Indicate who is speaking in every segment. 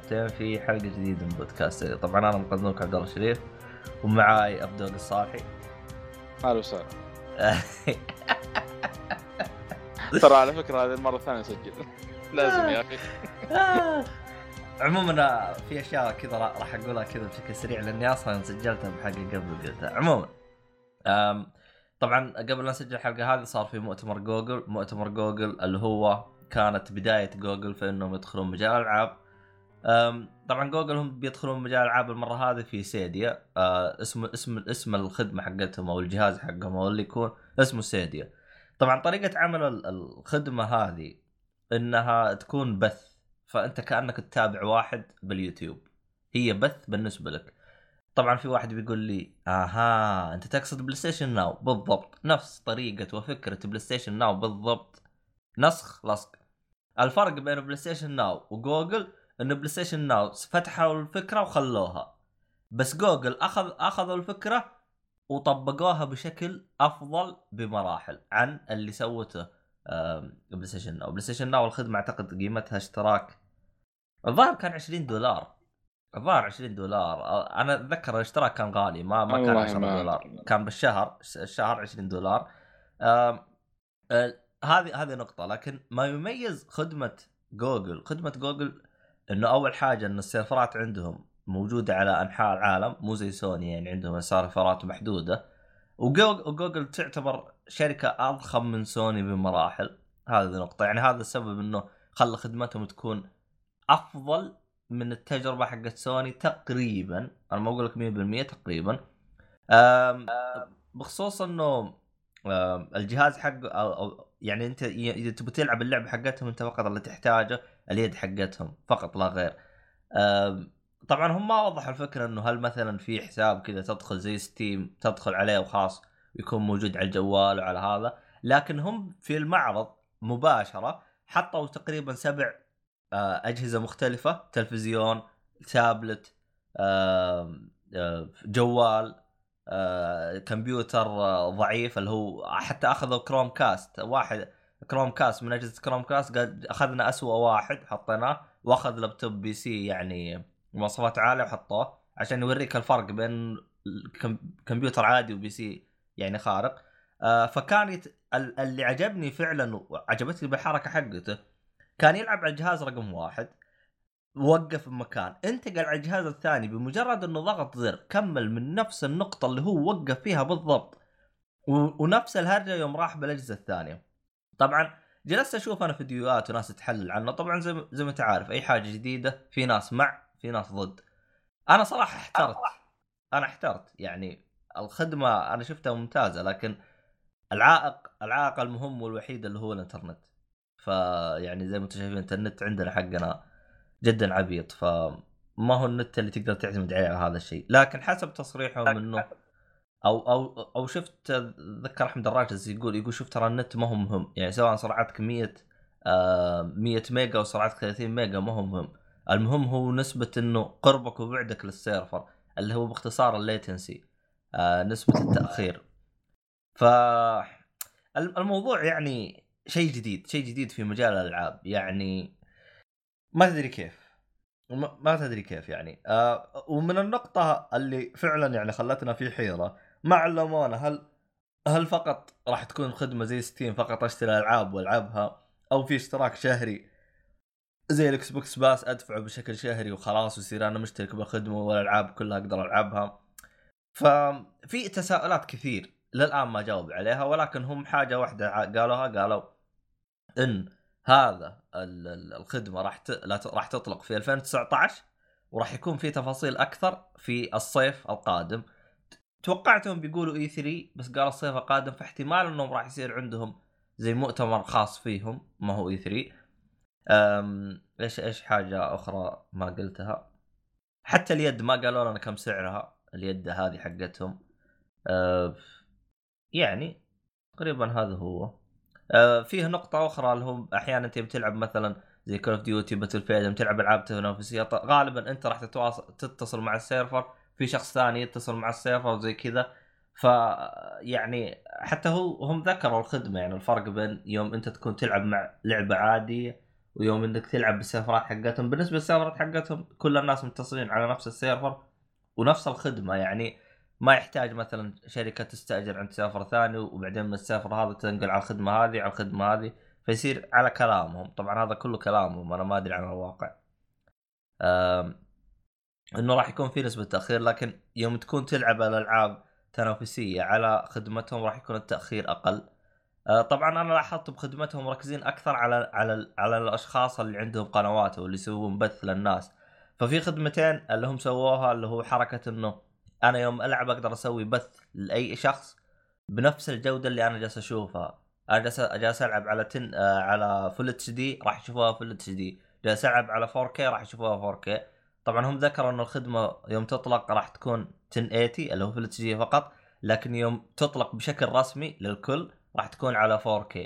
Speaker 1: مرحبتين في حلقة جديدة من بودكاست. طبعا أنا مقدمك عبد الله الشريف ومعاي عبد الله الصالحي.
Speaker 2: أهلا وسهلا. ترى على فكرة هذه المرة الثانية نسجل لازم يا أخي.
Speaker 1: عموما في أشياء كذا راح أقولها كذا بشكل سريع لأني أصلا سجلتها بحلقة قبل قلتها. عموما طبعا قبل لا نسجل الحلقة هذه صار في مؤتمر جوجل مؤتمر جوجل اللي هو كانت بداية جوجل في إنهم يدخلون مجال الالعاب طبعا جوجل هم بيدخلون مجال الالعاب المرة هذه في Stadia. آه، اسم اسم اسم الخدمة حقتهم أو الجهاز حقهم أو اللي يكون اسمه Stadia. طبعا طريقة عمل الخدمة هذه إنها تكون بث فأنت كأنك تتابع واحد باليوتيوب. هي بث بالنسبة لك. طبعا في واحد بيقول لي آها أنت تقصد PlayStation Now بالضبط. نفس طريقة وفكرة PlayStation Now بالضبط. نسخ لصق. الفرق بين PlayStation Now وجوجل انه PlayStation Now فتحوا الفكرة وخلوها. بس جوجل اخذ أخذوا الفكرة وطبقوها بشكل أفضل بمراحل عن اللي سوته PlayStation Now PlayStation Now الخدمة أعتقد قيمتها اشتراك. الظاهر كان 20 دولار. الظاهر 20 دولار. أنا أتذكر الاشتراك كان غالي ما ما كان 10 دولار. كان بالشهر الشهر 20 دولار. هذه هذه نقطة. لكن ما يميز خدمة جوجل خدمة جوجل إنه أول حاجة إن السيرفرات عندهم موجودة على أنحاء العالم مو زي سوني يعني عندهم سيرفرات محدودة. وجوجل تعتبر شركة أضخم من سوني بمراحل. هذه نقطة يعني هذا السبب إنه خلى خدمتهم تكون أفضل من التجربة حقت سوني تقريبا. أنا ما أقول لك 100% تقريبا. بخصوص إنه الجهاز حق أو, يعني أنت إذا تبي تلعب اللعبة حقتهم أنت فقط اللي تحتاجه. اليد حقتهم فقط لا غير. طبعا هم ما وضحوا الفكرة إنه هل مثلا في حساب كذا تدخل زي ستيم تدخل عليه وخاص يكون موجود على الجوال وعلى هذا لكن هم في المعرض مباشرة حطوا تقريبا سبع أجهزة مختلفة تلفزيون تابلت جوال آه، كمبيوتر آه، ضعيف اللي هو حتى أخذوا Chromecast واحد Chromecast من اجهزه كروم قال أخذنا اسوء واحد حطيناه وأخذ لابتوب PC يعني مواصفات عالية وحطوه عشان يوريك الفرق بين كمبيوتر عادي و PC يعني خارق. آه فكان يت... اللي عجبني فعلا وعجبتني بالحركة حقته كان يلعب على الجهاز رقم واحد وقف بمكان انتقل على الجهاز الثاني بمجرد إنه ضغط زر كمل من نفس النقطة اللي هو وقف فيها بالضبط و... ونفس الهرجة يوم راح بالأجهزة الثانية. طبعا جلست أشوف أنا فيديوهات وناس تحلل عنه. طبعا زي زي ما أنت عارف أي حاجة جديدة في ناس مع في ناس ضد. أنا صراحة احترت. أنا احترت. يعني الخدمة أنا شفتها ممتازة لكن العائق العائق المهم والوحيد اللي هو الإنترنت. فيعني زي ما أنتم شايفين النت عندنا حقنا جدا عبيط فما هو النت اللي تقدر تعتمد عليه على هذا الشيء. لكن حسب تصريحهم إنه أو أو أو شفت ذكر أحمد الراجز يقول يقول شوف ترى النت ما هو مهم. يعني سواء سرعتك 100 آه 100 ميجا أو سرعتك 30 ميجا ما هو مهم. المهم هو نسبة إنه قربك وبعدك لل server اللي هو باختصار ال latency آه نسبة التأخير. ف الموضوع يعني شيء جديد شيء جديد في مجال الألعاب. يعني ما تدري كيف. ما تدري كيف يعني. آه ومن النقطة اللي فعلا يعني خلتنا في حيرة ما علمونا هل هل فقط راح تكون خدمة زي Steam فقط أشتري ألعاب وألعبها؟ أو في اشتراك شهري؟ زي ال Xbox Pass أدفعه بشكل شهري وخلاص ويصير أنا مشترك بالخدمة والألعاب كلها أقدر ألعبها. ففي تساؤلات كثير للآن ما جاوب عليها ولكن هم حاجة واحدة قالوها قالوا إن هذا الخدمة راح راح تطلق في 2019 وراح يكون في تفاصيل أكثر في الصيف القادم. توقعتهم بيقولوا اي 3 بس قال الصيف القادم فاحتمال إنهم راح يصير عندهم زي مؤتمر خاص فيهم ما هو اي 3 أم إيش إيش حاجة أخرى ما قلتها؟ حتى اليد ما قالوا لنا كم سعرها اليد هذه حقتهم. أه يعني تقريبا هذا هو. آه فيه نقطة أخرى اللي هو أحيانا أنت بتلعب مثلا زي Call of Duty Battlefield تلعب ألعاب تنافسية غالبا أنت راح تتواصل تتصل مع السيرفر في شخص ثاني يتصل مع السيرفر وزي كذا. ف يعني حتى هو هم ذكروا الخدمة يعني الفرق بين يوم أنت تكون تلعب مع لعبة عادية ويوم أنك تلعب بالسيرفرات حقتهم. بالنسبة للسيرفرات حقتهم كل الناس متصلين على نفس السيرفر ونفس الخدمة. يعني ما يحتاج مثلا شركة تستأجر عند سيرفر ثاني وبعدين من السيرفر هذا تنقل على الخدمة هذه على الخدمة هذه. فيصير على كلامهم. طبعا هذا كله كلامهم أنا ما أدري عن الواقع. إنه راح يكون في نسبة تأخير لكن يوم تكون تلعب الألعاب تنافسية على خدمتهم راح يكون التأخير أقل. أه، طبعا أنا لاحظت بخدمتهم مركزين أكثر على على على الأشخاص اللي عندهم قنوات واللي يسوون بث للناس. ففي خدمتين اللي هم سووها اللي هو حركة إنه أنا يوم ألعب أقدر أسوي بث لأي شخص بنفس الجودة اللي أنا جالس أشوفها. أنا جالس جالس ألعب على ten آه، على full HD راح يشوفوها full HD جالس ألعب على 4K راح يشوفوها 4K طبعا هم ذكروا إنه الخدمة يوم تطلق راح تكون 1080 اللي هو full HD فقط لكن يوم تطلق بشكل رسمي للكل راح تكون على 4K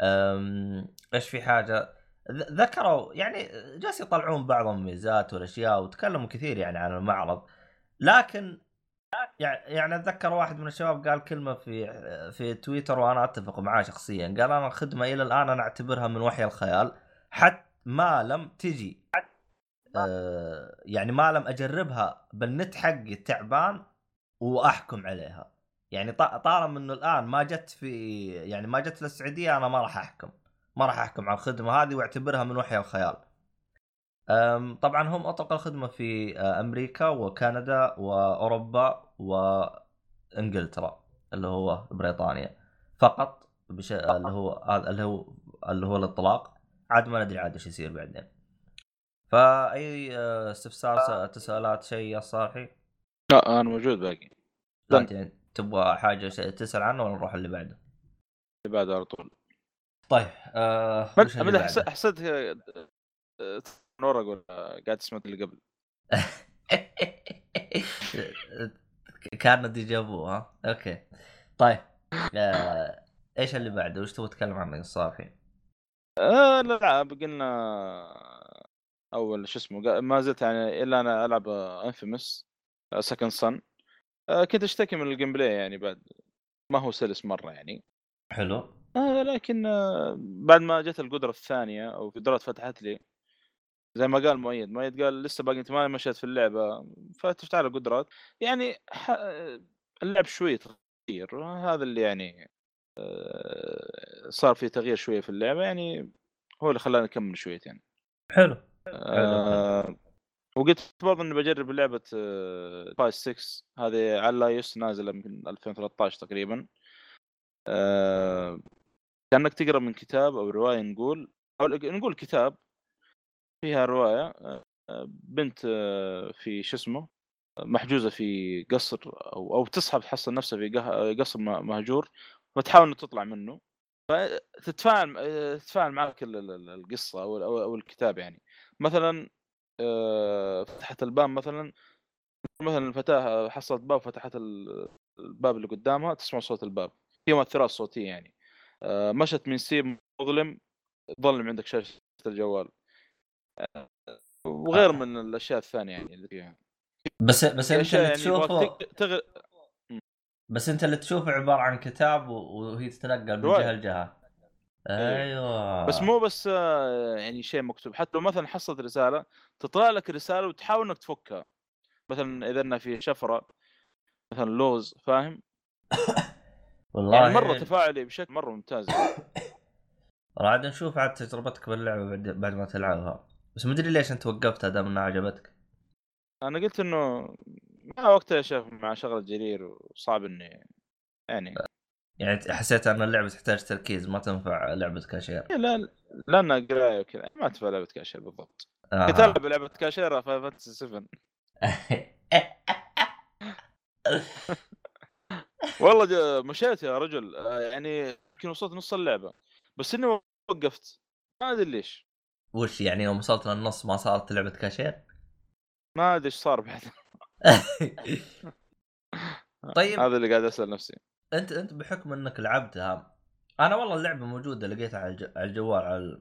Speaker 1: أم، إيش في حاجة؟ ذكروا يعني جالس يطلعون بعض الميزات والأشياء وتكلموا كثير يعني عن المعرض. لكن يع- يعني أتذكر واحد من الشباب قال كلمة في في تويتر وأنا أتفق معاه شخصيا قال أنا الخدمة إلى الآن أنا أعتبرها من وحي الخيال حتى ما لم تجي. آه يعني ما لم أجربها بالنت حقي التعبان وأحكم عليها. يعني طالما إنه الآن ما جت في يعني ما جت للسعودية أنا ما راح أحكم. ما راح أحكم على الخدمة هذه وأعتبرها من وحي الخيال. طبعا هم اطلقوا الخدمة في آه، أمريكا وكندا وأوروبا وإنجلترا اللي هو بريطانيا. فقط بش... اللي هو اللي هو اللي هو الإطلاق. عاد ما ندري عاد إيش يصير بعدين. فأي آه، استفسار تساؤلات شيء يا صالحي
Speaker 2: لا أنا موجود باقي.
Speaker 1: لا
Speaker 2: طيب.
Speaker 1: يعني تبغى حاجة تسأل عنه ولا نروح اللي بعده؟
Speaker 2: اللي بعده على طول.
Speaker 1: طيب آه بعده؟
Speaker 2: حسيت نور أقول قاعد تسمع اللي قبل؟
Speaker 1: كان déjà vu ها؟ أوكي. طيب آه، إيش اللي بعده؟ وش تبغى تتكلم عنه يا صافي
Speaker 2: آه، الألعاب. قلنا أول شو اسمه ما زلت يعني إلا أنا ألعب Infamous Second Son كنت أشتكي من ال gameplay يعني بعد ما هو سلس مرة يعني.
Speaker 1: حلو.
Speaker 2: آه لكن آه بعد ما جت القدرة الثانية أو قدرات فتحت لي زي ما قال مؤيد مؤيد قال لسه باقي أنت ما مشيت في اللعبة فتفتح على القدرات. يعني ح... اللعب شوي تغيير هذا اللي يعني آه، صار في تغيير شوية في اللعبة يعني هو اللي خلاني أكمل شويتين.
Speaker 1: حلو.
Speaker 2: آه وقلت برضه إني بجرب لعبة بايس 6 هذه على الايوس نازلة من 2013 تقريبا. آه كأنك تقرأ من كتاب أو رواية نقول أو نقول كتاب. فيها رواية آه، بنت آه، في شو اسمه محجوزة في قصر أو أو تصحى تحصل نفسها في قصر مهجور وتحاول انه تطلع منه. فتتفاعل آه، تتفاعل معك ال- ال- ال- القصة أو الكتاب يعني. مثلا آه، فتحت الباب مثلا مثلا الفتاة حصلت باب فتحت ال- الباب اللي قدامها تسمع صوت الباب. في مؤثرات صوتية يعني. آه، مشت من سيب مظلم ظلم عندك شاشة الجوال. آه، وغير من الأشياء الثانية يعني اللي فيها.
Speaker 1: بس بس
Speaker 2: أنت
Speaker 1: اللي
Speaker 2: يعني
Speaker 1: تشوفه
Speaker 2: تغ...
Speaker 1: بس أنت اللي تشوفه عبارة عن كتاب وهي تتنقل من. جهة
Speaker 2: لجهة.
Speaker 1: أيوه
Speaker 2: بس مو بس آه، يعني شيء مكتوب. حتى لو مثلا حصلت رسالة تطلع لك رسالة وتحاول إنك تفكها. مثلا إذا انها في شفرة مثلا لوز فاهم؟
Speaker 1: والله
Speaker 2: يعني مرة تفاعلي بشكل مرة ممتاز.
Speaker 1: عاد نشوف عاد تجربتك باللعبة بعد, بعد ما تلعبها. بس مدري ليش أنت وقفتها دام انها عجبتك
Speaker 2: أنا قلت إنه ما وقتها شاف مع شغلة جرير وصعب إني يعني
Speaker 1: يعني حسيت أن اللعبة تحتاج تركيز ما تنفع لعبة كاشير.
Speaker 2: لا لانها قراية وكذا. ما تنفع لعبة كاشير بالضبط.
Speaker 1: آه.
Speaker 2: كنت العب لعبه كاشير Fantasy 7 والله مشيت يا رجل. آه، يعني يمكن وصلت نص اللعبة. بس إني وقفت. ما أدري ليش.
Speaker 1: وش يعني يوم وصلت للنص ما صارت لعبة كاشير؟
Speaker 2: ما أدري إيش صار بعد.
Speaker 1: طيب.
Speaker 2: هذا اللي قاعد أسأل نفسي.
Speaker 1: انت أنت بحكم إنك لعبتها أنا والله اللعبة موجودة لقيتها على الج- على الجوال على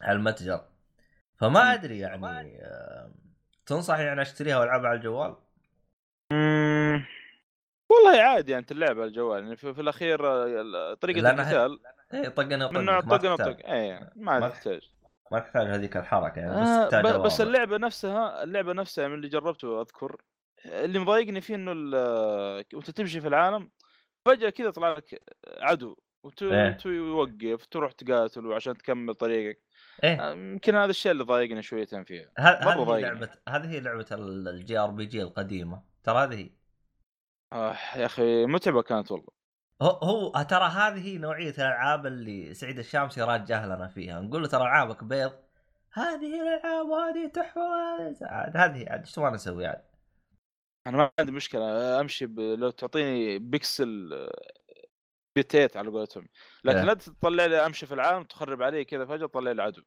Speaker 1: على المتجر فما. أدري يعني آه، تنصح يعني أشتريها وألعبها على الجوال؟
Speaker 2: مم. والله عادي يعني اللعب على الجوال يعني في, في الأخير آه،
Speaker 1: طريقة
Speaker 2: القتال
Speaker 1: اي
Speaker 2: نوع
Speaker 1: ما
Speaker 2: طقنا. وطق اي
Speaker 1: ما
Speaker 2: ما
Speaker 1: تحتاج. ما تحتاج هذيك الحركة يعني بس
Speaker 2: آه بس. اللعبة نفسها اللعبة نفسها من اللي جربته أذكر اللي مضايقني فيه إنه ال- وأنت تمشي في العالم فجأة كذا طلع لك عدو وت-
Speaker 1: إيه.
Speaker 2: تروح تقاتله عشان تكمل طريقك.
Speaker 1: إيه.
Speaker 2: آه، يمكن هذا الشيء اللي ضايقني شويتين فيها.
Speaker 1: هذه. لعبة هذه هي لعبة ال JRPG القديمة. ترى هذه هي.
Speaker 2: آه يا أخي متعبة كانت والله.
Speaker 1: هو هو ترى هذه نوعية الألعاب اللي سعيد الشامسي راجع لنا فيها. نقول له ترى ألعابك بيض. هذه هي الألعاب وهذه تحفه هذه عاد إيش تبغى نسوي عاد؟
Speaker 2: أنا ما عندي مشكلة أمشي ب... لو تعطيني بيكسل بيتيت على قولتهم لكن. لا تطلع لي أمشي في العالم تخرب علي كذا فجأة تطلع لي عدو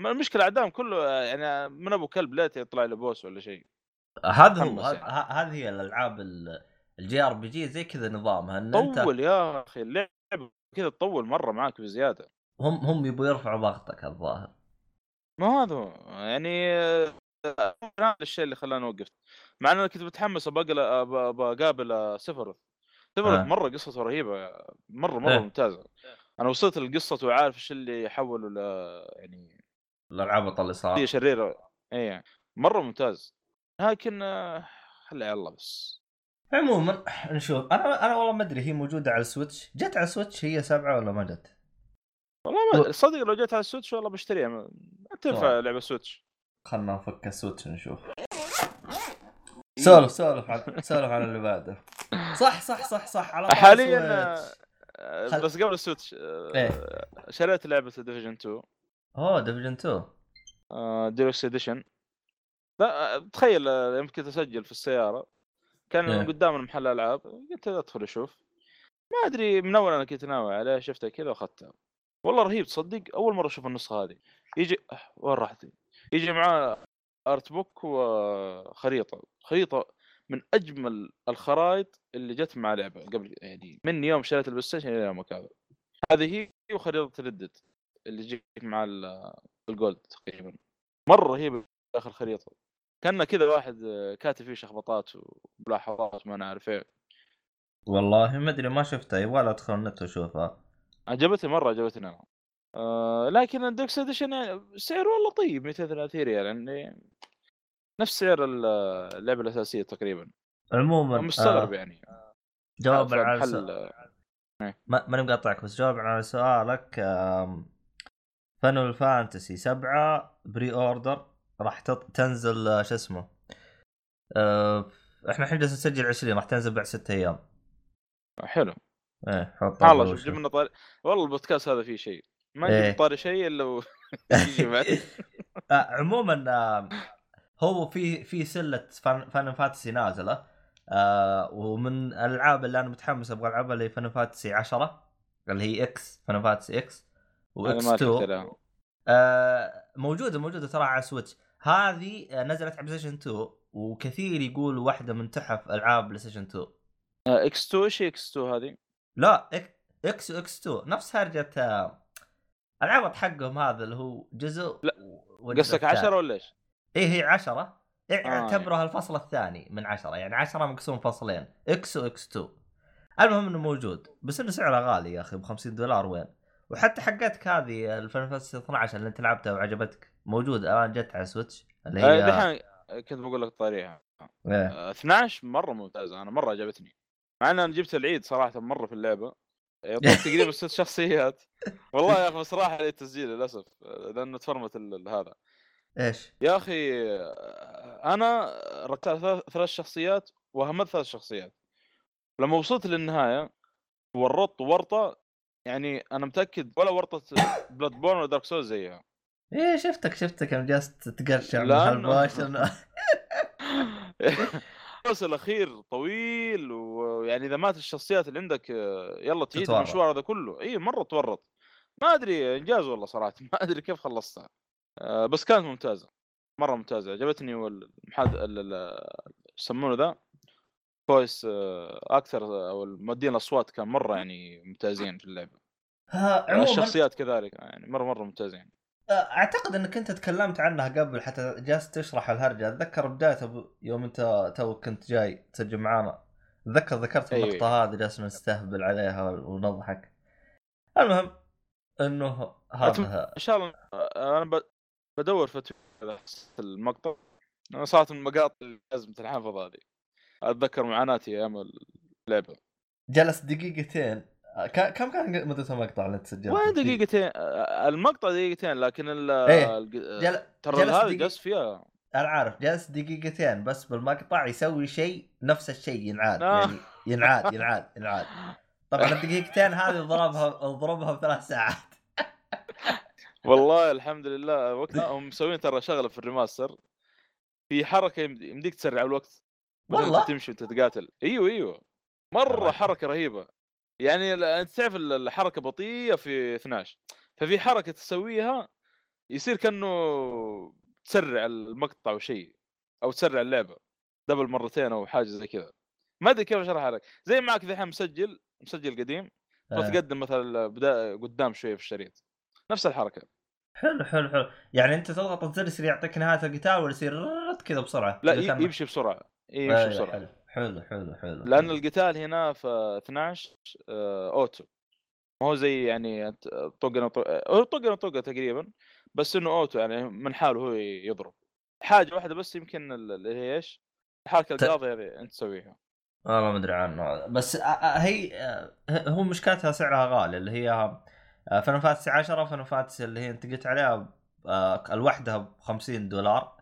Speaker 2: المشكلة اعدام كله يعني من أبو كلب لا يطلع لي بوس ولا شيء
Speaker 1: هذا هو
Speaker 2: يعني.
Speaker 1: هذه هي الألعاب ال- ال JRPG زي كذا نظامها إن أنت
Speaker 2: طول يا أخي اللعبه كذا تطول مرة معاك بزيادة
Speaker 1: هم هم يبغوا يرفعوا ضغطك الظاهر
Speaker 2: ما هذا. يعني هذا الشيء اللي خلاني وقفت مع ان أنا كنت متحمس أبقى بقابل آه، Sephiroth. Sephiroth
Speaker 1: آه.
Speaker 2: مرة قصته رهيبة مرة مرة
Speaker 1: إيه.
Speaker 2: ممتازة. أنا وصلت لقصته وعارف إيش اللي يحوله ل يعني
Speaker 1: الالعاب اطل
Speaker 2: هي
Speaker 1: صار
Speaker 2: شريره اي مرة ممتاز. لكن آه، خلي الله بس.
Speaker 1: عموما نشوف. أنا أنا والله ما أدري هي موجودة على السويتش. جت على السويتش هي سبعة ولا ما جت؟
Speaker 2: والله ما صدق لو جيت على السويتش والله بشتريها. تنفع
Speaker 1: طبعا.
Speaker 2: لعبة سويتش.
Speaker 1: خلنا نفك السويتش نشوف. سولف سولف عن سولف عن اللي بعده. صح صح صح صح. على
Speaker 2: حاليا. آه،
Speaker 1: خل-
Speaker 2: بس قبل السويتش آه،
Speaker 1: إيه.
Speaker 2: شريت لعبة Division 2
Speaker 1: أوه Division 2
Speaker 2: Deluxe Edition لا آه، تخيل يوم كنت أسجل في السيارة كان
Speaker 1: إيه.
Speaker 2: قدام محل ألعاب قلت أدخل أشوف. ما أدري من أول أنا كنت ناوي عليه شفتها كذا واخذتها والله رهيب تصدق؟ أول مرة أشوف النسخة هذه. يجي وين راحت يجي معاه art book وخريطة. خريطة من أجمل الخرائط اللي جت مع لعبة قبل يعني من يوم شريت ال PlayStation إلى يومك هذا هذه هي وخريطة Red Dead اللي تجيك مع ال- ال Gold تقريبا. مرة رهيبه اخر خريطة. كان كذا واحد كاتب فيه شخبطات وملاحظات ما نعرف إيه.
Speaker 1: والله ما أدري ما شفتها يبغى أدخل النت واشوفها
Speaker 2: عجبتني مرة عجبتني أنا. آه لكن ال Deluxe Edition يعني سعره والله طيب 230 ريال يعني نفس سعر ال- اللعبة الأساسية تقريبا.
Speaker 1: عموما
Speaker 2: مستغرب
Speaker 1: آه.
Speaker 2: يعني
Speaker 1: جوابا على
Speaker 2: محل
Speaker 1: سؤال ما ماني مقاطعك بس جوابا على سؤالك آم، Final Fantasy سبعة pre-order راح تط... تنزل آه، شو اسمه آه إحنا الحين جالسين نسجل 20 راح تنزل بعد ست أيام.
Speaker 2: حلو.
Speaker 1: إيه حط
Speaker 2: الله
Speaker 1: أبو
Speaker 2: شوف
Speaker 1: وشوف.
Speaker 2: جبنا طاري والله البودكاست هذا فيه شيء. ما
Speaker 1: إيه.
Speaker 2: نجيب طاري شيء إلا و- يجي
Speaker 1: آه عموما هو في في سلة Final Final Fantasy نازلة آه ومن الألعاب اللي أنا متحمس أبغى ألعبها اللي Final Fantasy 10 اللي هي X Final Fantasy X
Speaker 2: و
Speaker 1: X
Speaker 2: ما
Speaker 1: 2
Speaker 2: شفت لها
Speaker 1: آه موجودة موجودة ترى على Switch هذه آه، نزلت على PlayStation 2 وكثير يقول واحدة من تحف ألعاب PlayStation 2
Speaker 2: آه، X 2 إيش X 2 هذه؟
Speaker 1: لا X و X 2 نفس هرجه العبط حقهم هذا اللي هو جزء
Speaker 2: قصدك
Speaker 1: الثاني.
Speaker 2: 10 ولا إيش؟
Speaker 1: إيه هي 10 إيه
Speaker 2: آه،
Speaker 1: اعتبرها الفصل الثاني من 10 يعني 10 مقسوم فصلين X و X 2 المهم إنه موجود. بس إنه سعره غالي يا أخي ب 50 دولار وين؟ وحتى حقتك هذه ال Final Fantasy 12 اللي أنت لعبتها وعجبتك موجود الآن جت على Switch اللي
Speaker 2: آه،
Speaker 1: هي
Speaker 2: دحين كنت بقول لك طاريها.
Speaker 1: إيه.
Speaker 2: آه، 12 مرة ممتازة أنا مرة عجبتني. مع ان أنا جبت العيد صراحة مرة في اللعبة. يعطيك تقريبا ست شخصيات والله يا أخي بس راح علي التسجيل للأسف لأنه تفرمت هذا.
Speaker 1: إيش؟
Speaker 2: يا أخي آه، أنا ركبت ثلاث شخصيات وهمت ثلاث شخصيات. لما وصلت للنهاية ورطت ورطة يعني أنا متأكد ولا ورطة Bloodborne ولا Dark Souls زيها.
Speaker 1: إيه شفتك شفتك يوم جالس تقرشع من
Speaker 2: الفصل الأخير طويل ويعني إذا مات الشخصيات اللي عندك آه، يلا تعيد. المشوار هذا كله. إي مرة تورط. ما أدري إنجاز والله صراحة. ما أدري كيف خلصتها. آه، بس كانت ممتازة. مرة ممتازة. عجبتني والمحاد يسمونه ذا؟ voice actor أو المؤدين الأصوات كان مرة يعني ممتازين في
Speaker 1: اللعبة. عموما
Speaker 2: الشخصيات كذلك يعني مرة مرة ممتازين.
Speaker 1: أعتقد إنك أنت تكلمت عنها قبل حتى جالس تشرح الهرجة. أتذكر بداية يوم أنت تو كنت جاي تسجل معانا. أتذكر ذكرت
Speaker 2: أيوة.
Speaker 1: النقطه هذه جالسين نستهبل عليها ونضحك. المهم إنه هذا
Speaker 2: إن شاء الله أنا. بدور في المقطع. أنا صارت من المقاطع لازم تنحفظ هذه. أتذكر معاناتي أيام اللعبة.
Speaker 1: جلس دقيقتين كم كان مدة المقطع اللي انت سجلته؟
Speaker 2: وين دقيقتين. آه، المقطع دقيقتين لكن ال
Speaker 1: جل...
Speaker 2: ترى هذا جلس فيها.
Speaker 1: أنا عارف جلس دقيقتين بس بالمقطع يسوي شيء نفس الشيء ينعاد.
Speaker 2: آه.
Speaker 1: يعني ينعاد ينعاد ينعاد. طبعا الدقيقتين هذه ضربها ضربها بثلاث ساعات.
Speaker 2: والله الحمد لله. وقتها هم مسوين ترى شغلة في الريماستر. في حركة يمد- يمديك تسرع الوقت
Speaker 1: والله؟
Speaker 2: تمشي وانت تقاتل إيوه إيوه.
Speaker 1: مرة.
Speaker 2: حركة رهيبة. يعني أنت تعرف ال- الحركة بطيئة في 12 ففي حركة تسويها يصير كأنه تسرع المقطع أو شيء أو تسرع اللعبة دبل مرتين أو حاجة زي كذا. ما أدري كيف أشرحها لك. زي معك ذحين مسجل مسجل قديم
Speaker 1: آه.
Speaker 2: فتقدم مثلا بدا قدام شوية في الشريط. نفس الحركة.
Speaker 1: حلو حلو حلو. يعني أنت تضغط الزر يصير يعطيك نهاية القتال ولا يصير كذا بسرعة
Speaker 2: لا يمشي
Speaker 1: بسرعة
Speaker 2: يمشي بسرعة.
Speaker 1: حلو. حلو حلو حلو لأن.
Speaker 2: القتال هنا في 12 آه، أوتو ما هو زي يعني طقنا طقنا طقة تقريبا بس إنه auto يعني من حاله هو يضرب حاجة واحدة بس يمكن ال- اللي هي إيش؟ الحركة
Speaker 1: ت-
Speaker 2: القاضية هذه أنت تسويها
Speaker 1: والله ما أدري عنه بس آه، آه، هي آه، هو مشكلتها سعرها غالي اللي هي Final Fantasy 10 Final Fantasy اللي هي أنت قلت عليها آه، الوحدة ب 50 دولار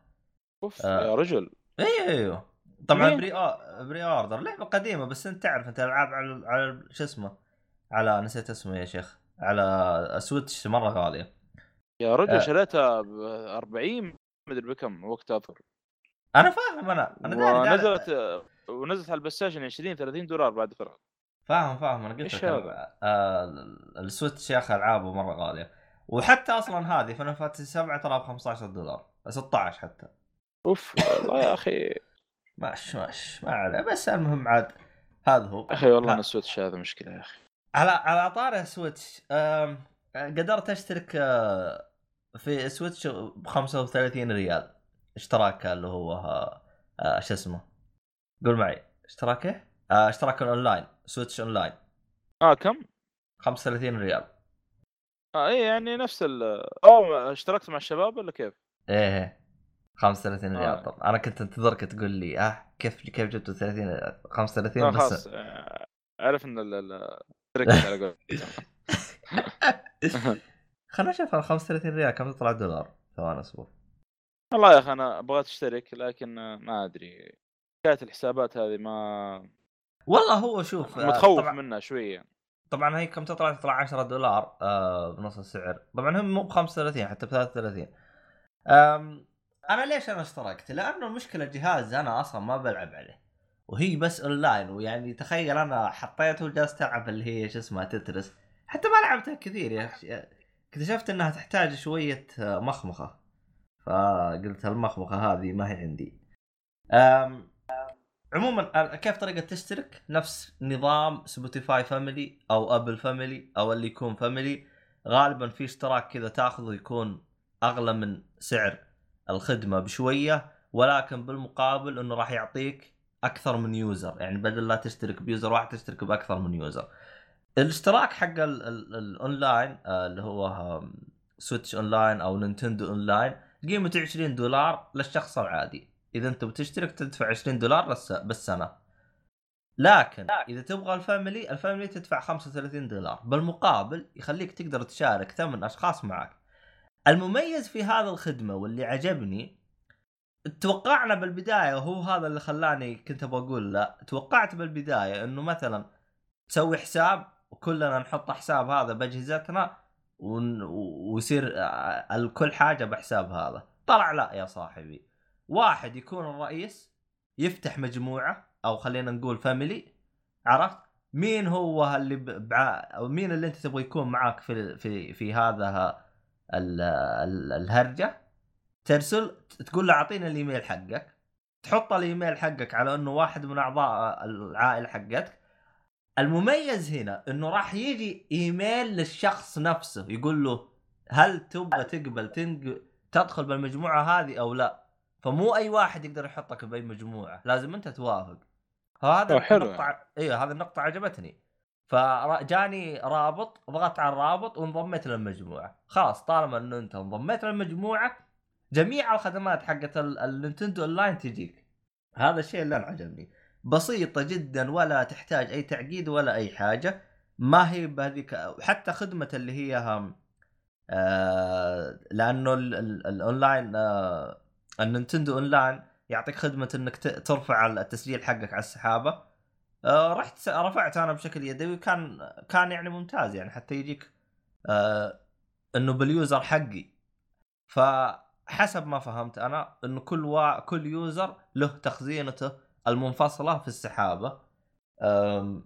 Speaker 2: أوف
Speaker 1: آه.
Speaker 2: يا رجل
Speaker 1: أيوه أيوه طبعا
Speaker 2: ليه؟
Speaker 1: pre pre-order لعبة قديمة بس أنت تعرف أنت ألعاب على على شو اسمه؟ على نسيت اسمه يا شيخ. على Switch مرة غالية.
Speaker 2: يا رجل
Speaker 1: آه.
Speaker 2: شريتها ب 40 مدري بكم وقتها أذكر.
Speaker 1: أنا فاهم أنا أنا داري داري.
Speaker 2: ونزلت ونزلت على ال PlayStation 20 30 دولار بعد فرق
Speaker 1: فاهم فاهم. أنا قلت لك؟ آه، ال Switch يا أخي ألعابه مرة غالية. وحتى أصلا هذه Final Fantasy 7 ترى ب 15 دولار. 16 حتى.
Speaker 2: أوف والله يا أخي.
Speaker 1: ماش ماش ما عليه بس المهم عاد هذا هو
Speaker 2: أخي والله.
Speaker 1: أنا
Speaker 2: ال Switch هذا مشكلة يا أخي
Speaker 1: على على طاري Switch قدرت أشترك آه، في Switch ب 35 ريال اشتراك اللي هو آه، آه، شو اسمه قول معي اشتراك إيه؟ اشتراك online Switch online
Speaker 2: آه كم؟
Speaker 1: 35 ريال
Speaker 2: آه إيه يعني نفس ال أو اشتركت مع الشباب ولا كيف؟
Speaker 1: إيه إيه. 35 ريال
Speaker 2: آه.
Speaker 1: طبعا أنا كنت أنتظرك تقول لي آه كيف كيف جبتوا 30 35
Speaker 2: آه
Speaker 1: بس.
Speaker 2: خلاص آه، عرف إن ال- ال- تركت على.
Speaker 1: خلنا نشوف ال 35 ريال. كم تطلع دولار ثواني أصبر.
Speaker 2: والله يا أخي أنا بغيت أشترك لكن آه، ما أدري. حكايه الحسابات هذه ما
Speaker 1: والله هو شوف آه،
Speaker 2: متخوف
Speaker 1: طبعا
Speaker 2: منها شوية.
Speaker 1: طبعا هي كم تطلع؟ تطلع 10 دولار آه بنص السعر. طبعا هم مو ب 35 حتى ب 33 آم أنا ليش أنا اشتركت؟ لأنه المشكلة الجهاز أنا أصلا ما بلعب عليه. وهي بس أونلاين ويعني تخيل أنا حطيته وجلست ألعب اللي هي شو اسمها Tetris. حتى ما لعبتها كثير يا أخي. اكتشفت إنها تحتاج شوية مخمخة. فقلت المخمخه هذه ما هي عندي. أم عموما كيف طريقة تشترك؟ نفس نظام Spotify family أو Apple family أو اللي يكون family غالبا في اشتراك كذا تاخذه يكون أغلى من سعر. الخدمة بشوية ولكن بالمقابل إنه راح يعطيك أكثر من user. يعني بدل لا تشترك ب user واحد تشترك بأكثر من user. الاشتراك حق ال- ال- الأونلاين آه، اللي هو آم، Switch online أو Nintendo online قيمته 20 دولار للشخص العادي. إذا أنت بتشترك تدفع 20 دولار بالسنة. لكن إذا تبغى ال family ال family تدفع 35 دولار. بالمقابل يخليك تقدر تشارك ثمان أشخاص معك. المميز في هذه الخدمة واللي عجبني توقعنا بالبداية وهو هذا اللي خلاني كنت أبغى أقول لا توقعت بالبداية إنه مثلا تسوي حساب وكلنا نحط حساب هذا بأجهزتنا. ويصير كل حاجة بحساب هذا طلع لا يا صاحبي واحد يكون الرئيس يفتح مجموعة أو خلينا نقول فاميلي عرفت مين هو اللي بع... أو مين اللي أنت تبغى يكون معاك في في في هذا. الهرجة. ترسل تقول له اعطينا الإيميل حقك. تحط الإيميل حقك على إنه واحد من أعضاء العائلة حقتك. المميز هنا إنه راح يجي إيميل للشخص نفسه يقول له هل تبغى تقبل تنق... تدخل بالمجموعة هذه أو لا؟ فمو أي واحد يقدر يحطك بأي مجموعة لازم أنت توافق.
Speaker 2: حلو.
Speaker 1: النقطة أيوه هذه النقطة عجبتني. فجاني رابط ضغطت على الرابط وانضميت للمجموعة. خلاص طالما إنه أنت انضميت للمجموعة جميع الخدمات حقت ال- ال Nintendo online تجيك. هذا الشيء اللي أنا عجبني. بسيطة جدا ولا تحتاج أي تعقيد ولا أي حاجة. ما هي بهذيك حتى خدمة اللي هي هم آه لأنه ال- ال- الأونلاين آه ال Nintendo online يعطيك خدمة إنك ترفع التسجيل حقك على السحابة. آه رحت رفعت أنا بشكل يدوي كان كان يعني ممتاز يعني حتى يجيك آه إنه بال user حقي. فحسب ما فهمت أنا إنه كل وا... كل user له تخزينته المنفصلة في السحابة. أم...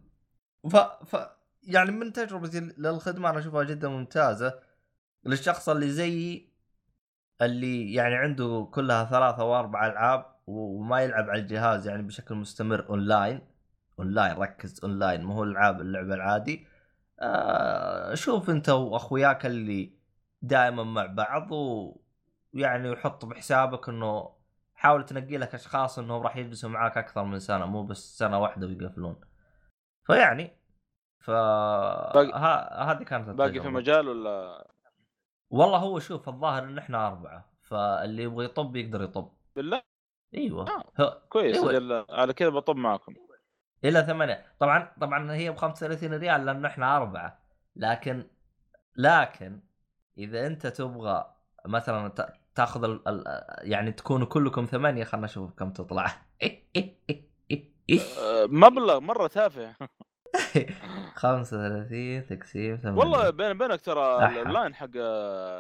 Speaker 1: ف... ف يعني من تجربتي للخدمة أنا أشوفها جدا ممتازة. للشخص اللي زيي اللي يعني عنده كلها ثلاثة وأربع ألعاب وما يلعب على الجهاز يعني بشكل مستمر online online ركز أونلاين مو هو العاب اللعبة العادي آه شوف أنت وأخوياك اللي دائما مع بعض ويعني وحط بحسابك إنه حاول تنقي لك أشخاص إنهم راح يجلسوا معاك أكثر من سنة مو بس سنة واحدة ويقفلون فيعني ف. هذه كانت
Speaker 2: باقي في. مجال ولا
Speaker 1: والله هو شوف الظاهر إن إحنا أربعة فاللي يبغى يطب يقدر يطب
Speaker 2: بالله
Speaker 1: إيوه
Speaker 2: آه. كويس
Speaker 1: أيوة.
Speaker 2: على كذا بطب معكم
Speaker 1: إلى ثمانية. طبعا طبعا هي ب 35 ريال لأن إحنا أربعة. لكن لكن إذا أنت تبغى مثلا تأخذ ال... ال... يعني تكونوا كلكم ثمانية خلنا نشوف كم تطلع.
Speaker 2: أه، مبلغ مرة تافه.
Speaker 1: 35 تقسيم 8
Speaker 2: والله بين بينك ترى
Speaker 1: أحا.
Speaker 2: الاونلاين حق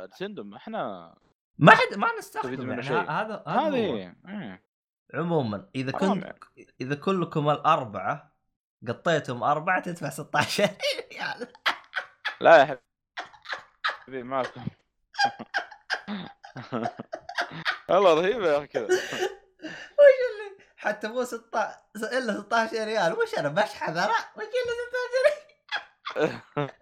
Speaker 2: نتندم إحنا
Speaker 1: ما حد ما نستخدم يعني هذا هذا عموما
Speaker 2: إذا
Speaker 1: كنت. إذا كلكم الأربعة قطيتم أربعة تدفع 16 ريال
Speaker 2: لا يا حبيبي معكم والله رهيبة يا أخي كذا.
Speaker 1: وش اللي؟ حتى مو 16 إلا 16 ريال. وش أنا بشحذ أنا وش اللي 16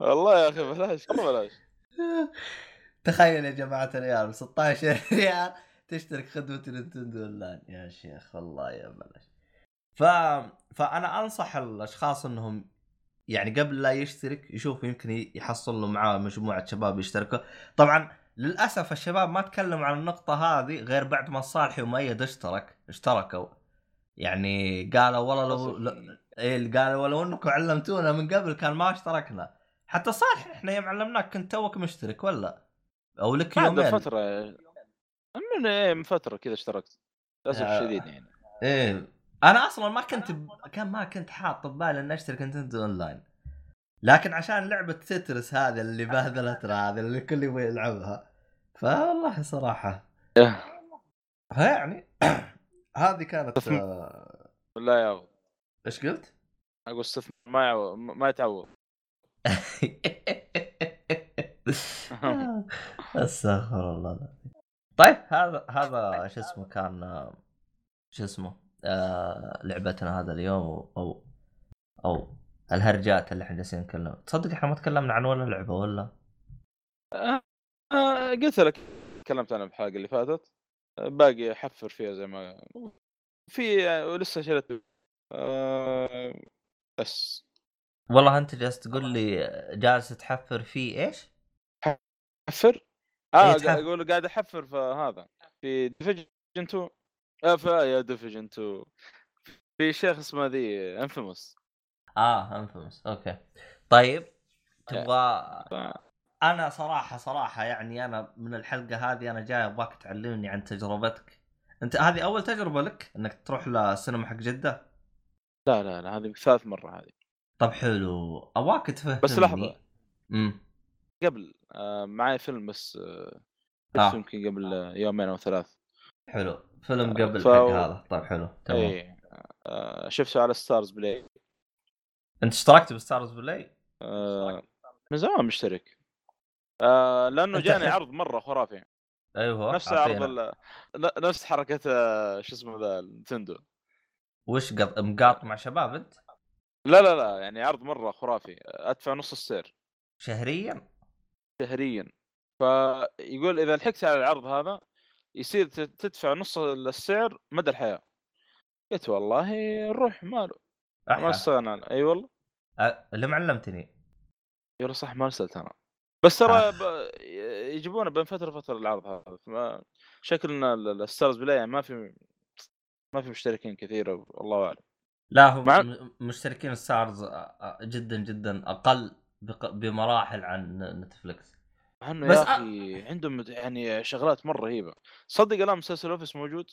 Speaker 2: والله يا أخي بلاش والله بلاش.
Speaker 1: ريال تخيل يا جماعة ريال 16 ريال. تشترك خدمة Nintendo Online. يا شيخ والله يا بلاش ف... فأنا أنصح الأشخاص إنهم يعني قبل لا يشترك يشوف يمكن يحصل له معاه مجموعة شباب يشتركوا. طبعا للأسف الشباب ما تكلموا عن النقطة هذه غير بعد ما الصالحي ومؤيد اشترك اشتركوا. يعني قالوا والله لو, لو اللي قالوا ولو انكم علمتونا من قبل كان ما اشتركنا. حتى صالح إحنا يوم علمناك كنت توك مشترك ولا؟ أو لك يومين.
Speaker 2: فترة من إيه من فترة كذا اشتركت للأسف
Speaker 1: آه.
Speaker 2: الشديد يعني
Speaker 1: إيه أنا أصلا ما كنت ب... كان ما كنت حاط ببالي إني اشترك Nintendo Online لكن عشان لعبة Tetris هذه اللي بهذلتنا هذه اللي الكل يبغى يلعبها فوالله
Speaker 2: صراحة.
Speaker 1: فيعني هذه كانت آه،
Speaker 2: لا يعوض
Speaker 1: إيش قلت؟
Speaker 2: أقول استثمار ما يعوض ما يتعوض
Speaker 1: أستغفر الله العظيم. طيب هذا هذا شو اسمه كان آه، شو اسمه آه لعبتنا هذا اليوم أو أو, أو الهرجات اللي إحنا جالسين نتكلم. تصدق إحنا ما تكلمنا عن ولا لعبة ولا؟
Speaker 2: آه، آه، قلت لك تكلمت عنها بالحلقة اللي فاتت. آه، باقي أحفر فيها زي ما في آه، ولسه شريت. آه، بس.
Speaker 1: والله أنت جالس تقول لي جالس تحفر فيه إيش؟
Speaker 2: احفر
Speaker 1: آه
Speaker 2: أقول قاعد أحفر في هذا في Division 2 آه في The Division 2 في شي اسمه The Infamous
Speaker 1: آه Infamous okay. طيب تبغى أنا صراحة صراحة يعني أنا من الحلقة هذه أنا جاي أبغاك تعلمني عن تجربتك. أنت هذه أول تجربة لك إنك تروح للسينما حق جدة؟
Speaker 2: لا لا لا هذه ثالث مرة هذه.
Speaker 1: طب حلو. أبغاك تفهمني.
Speaker 2: بس لحظة.
Speaker 1: امم
Speaker 2: قبل آه معي فيلم بس آه
Speaker 1: آه.
Speaker 2: يمكن قبل آه، يومين أو ثلاث.
Speaker 1: حلو. فيلم
Speaker 2: آه،
Speaker 1: قبل
Speaker 2: ف-
Speaker 1: هذا. طيب حلو. تمام.
Speaker 2: اي آه شفته على Starz Play
Speaker 1: أنت اشتركت ب Starz Play
Speaker 2: آه من زمان مشترك. آه
Speaker 1: لأنه
Speaker 2: جاني عرض مرة خرافي.
Speaker 1: أيوه
Speaker 2: نفس. عرض ال- نفس حركة شو اسمه the Nintendo.
Speaker 1: وش قط... مقاط مع شباب أنت؟
Speaker 2: لا لا لا يعني عرض مرة خرافي. أدفع نص السعر.
Speaker 1: شهريا؟
Speaker 2: شهريا. فيقول إذا لحقت على العرض هذا يصير تدفع نص السعر مدى الحياة. قلت والله نروح ماله ما. استغنى أي والله.
Speaker 1: أه، اللي ما علمتني.
Speaker 2: يلا صح ما ارسلت أنا. بس ترى. ب... يجيبونه بين فترة وفترة العرض هذا. شكلنا ال- ال- ال Starz Play يعني ما في ما في مشتركين كثير والله أعلم.
Speaker 1: لا هم
Speaker 2: مع-
Speaker 1: مشتركين Starz جدا جدا أقل. بمراحل عن Netflix
Speaker 2: مع انه
Speaker 1: بس
Speaker 2: يا
Speaker 1: أ-
Speaker 2: أخي عندهم يعني شغلات مرة رهيبة. صدق الآن مسلسل Office موجود؟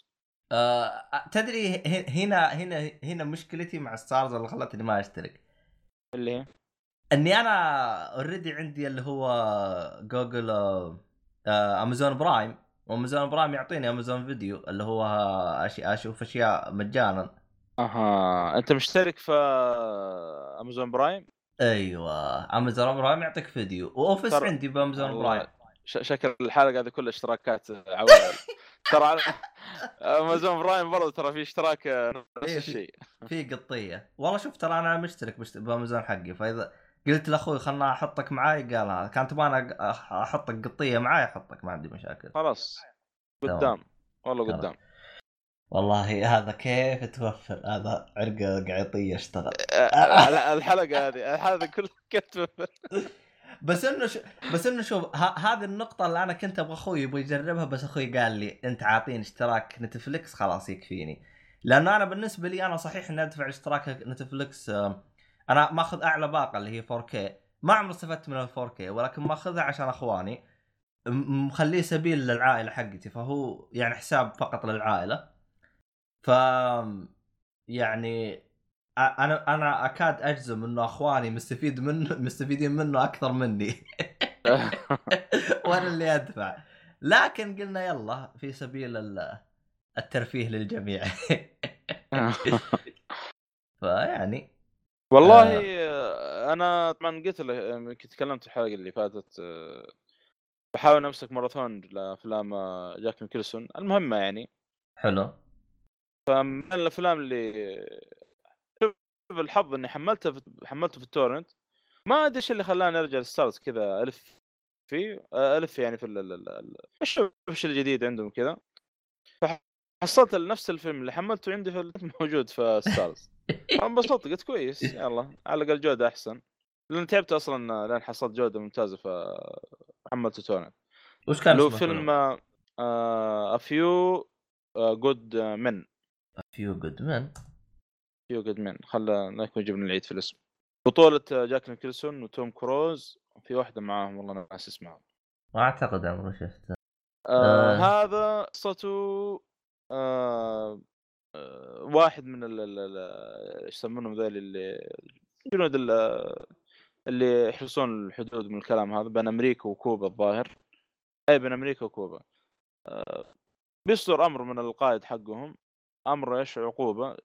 Speaker 1: آه تدري ه- هنا هنا هنا مشكلتي مع Starz اللي خلتني ما أشترك.
Speaker 2: اللي هي؟
Speaker 1: إني أنا already عندي اللي هو Google Amazon Prime و Amazon Prime يعطيني Amazon Video اللي هو أشي أشوف أشياء مجانا.
Speaker 2: أها أنت مشترك في Amazon Prime
Speaker 1: أيوه. Amazon Prime يعطيك فيديو. و Office
Speaker 2: ترى-
Speaker 1: عندي ب
Speaker 2: Amazon
Speaker 1: Prime
Speaker 2: ش- شكل الحلقة هذه كلها اشتراكات عوائل ترى على Amazon Prime برضه ترى في اشتراك نفس
Speaker 1: إيه، في-
Speaker 2: الشيء.
Speaker 1: في قطية. والله شوف ترى أنا مشترك بشت- بامازون حقي. فإذا قلت لأخوي خلنا أحطك معاي قال كان تبغى أحطك قطية معاي أحطك ما عندي مشاكل.
Speaker 2: خلاص. قدام. والله. قدام.
Speaker 1: والله هذا كيف توفر هذا عرقة قعيطية اشتغل
Speaker 2: الحلقة هذه الحلقة كلها كتب
Speaker 1: بس إنه ش... بس إنه شوف ه... هذه النقطة اللي أنا كنت أبغى أخوي يبغى يجربها بس أخوي قال لي أنت عاطيني اشتراك نتفلكس خلاص يكفيني. لأنه أنا بالنسبة لي أنا صحيح إني أدفع اشتراك نتفلكس أنا ماخذ أعلى باقة اللي هي 4K ما عمري استفدت من ال 4K ولكن ماخذها عشان أخواني مخليه سبيل للعائلة حقتي فهو يعني حساب فقط للعائلة. ف يعني أنا أنا أكاد أجزم إنه أخواني مستفيد منه مستفيدين منه أكثر مني. وأنا اللي أدفع. لكن قلنا يلا في سبيل ال- الترفيه للجميع. فيعني.
Speaker 2: والله آه، أنا طبعا قلت يمكن تكلمت الحلقة اللي فاتت آه، بحاول أمسك ماراثون لأفلام آه، جاك نيكلسون المهمه يعني
Speaker 1: حلو.
Speaker 2: من الأفلام اللي شوف الحظ إني حملته في حملته في ال torrent. ما أدري إيش اللي خلاني أرجع لل Starz كذا ألف فيه آه، ألف يعني في أشوف إيش الجديد عندهم كذا. فحصلت نفس الفيلم اللي حملته عندي في موجود في Starz. انبسطت قلت كويس يلا على الأقل جودة أحسن. لأن تعبت أصلا لين حصلت جودة ممتازة فحملته torrent.
Speaker 1: وش كان اسمه
Speaker 2: فيلم A Few Good Men
Speaker 1: Few Good Man
Speaker 2: Few Good Men خلى نكون جبنا العيد في الاسم. بطولة جاك نيكلسون وتوم كروز في واحدة معاهم والله أنا ناسي اسمها.
Speaker 1: ما أعتقد عمري شفته.
Speaker 2: آه
Speaker 1: آه.
Speaker 2: هذا قصته آه آه واحد من ال- ال- ال- إيش يسمونهم ذول اللي جنود ال- اللي يحرسون الحدود من الكلام هذا؟ بين أمريكا وكوبا الظاهر. أي بين أمريكا وكوبا. آه بيصدر أمر من القائد حقهم. أمر إيش عقوبة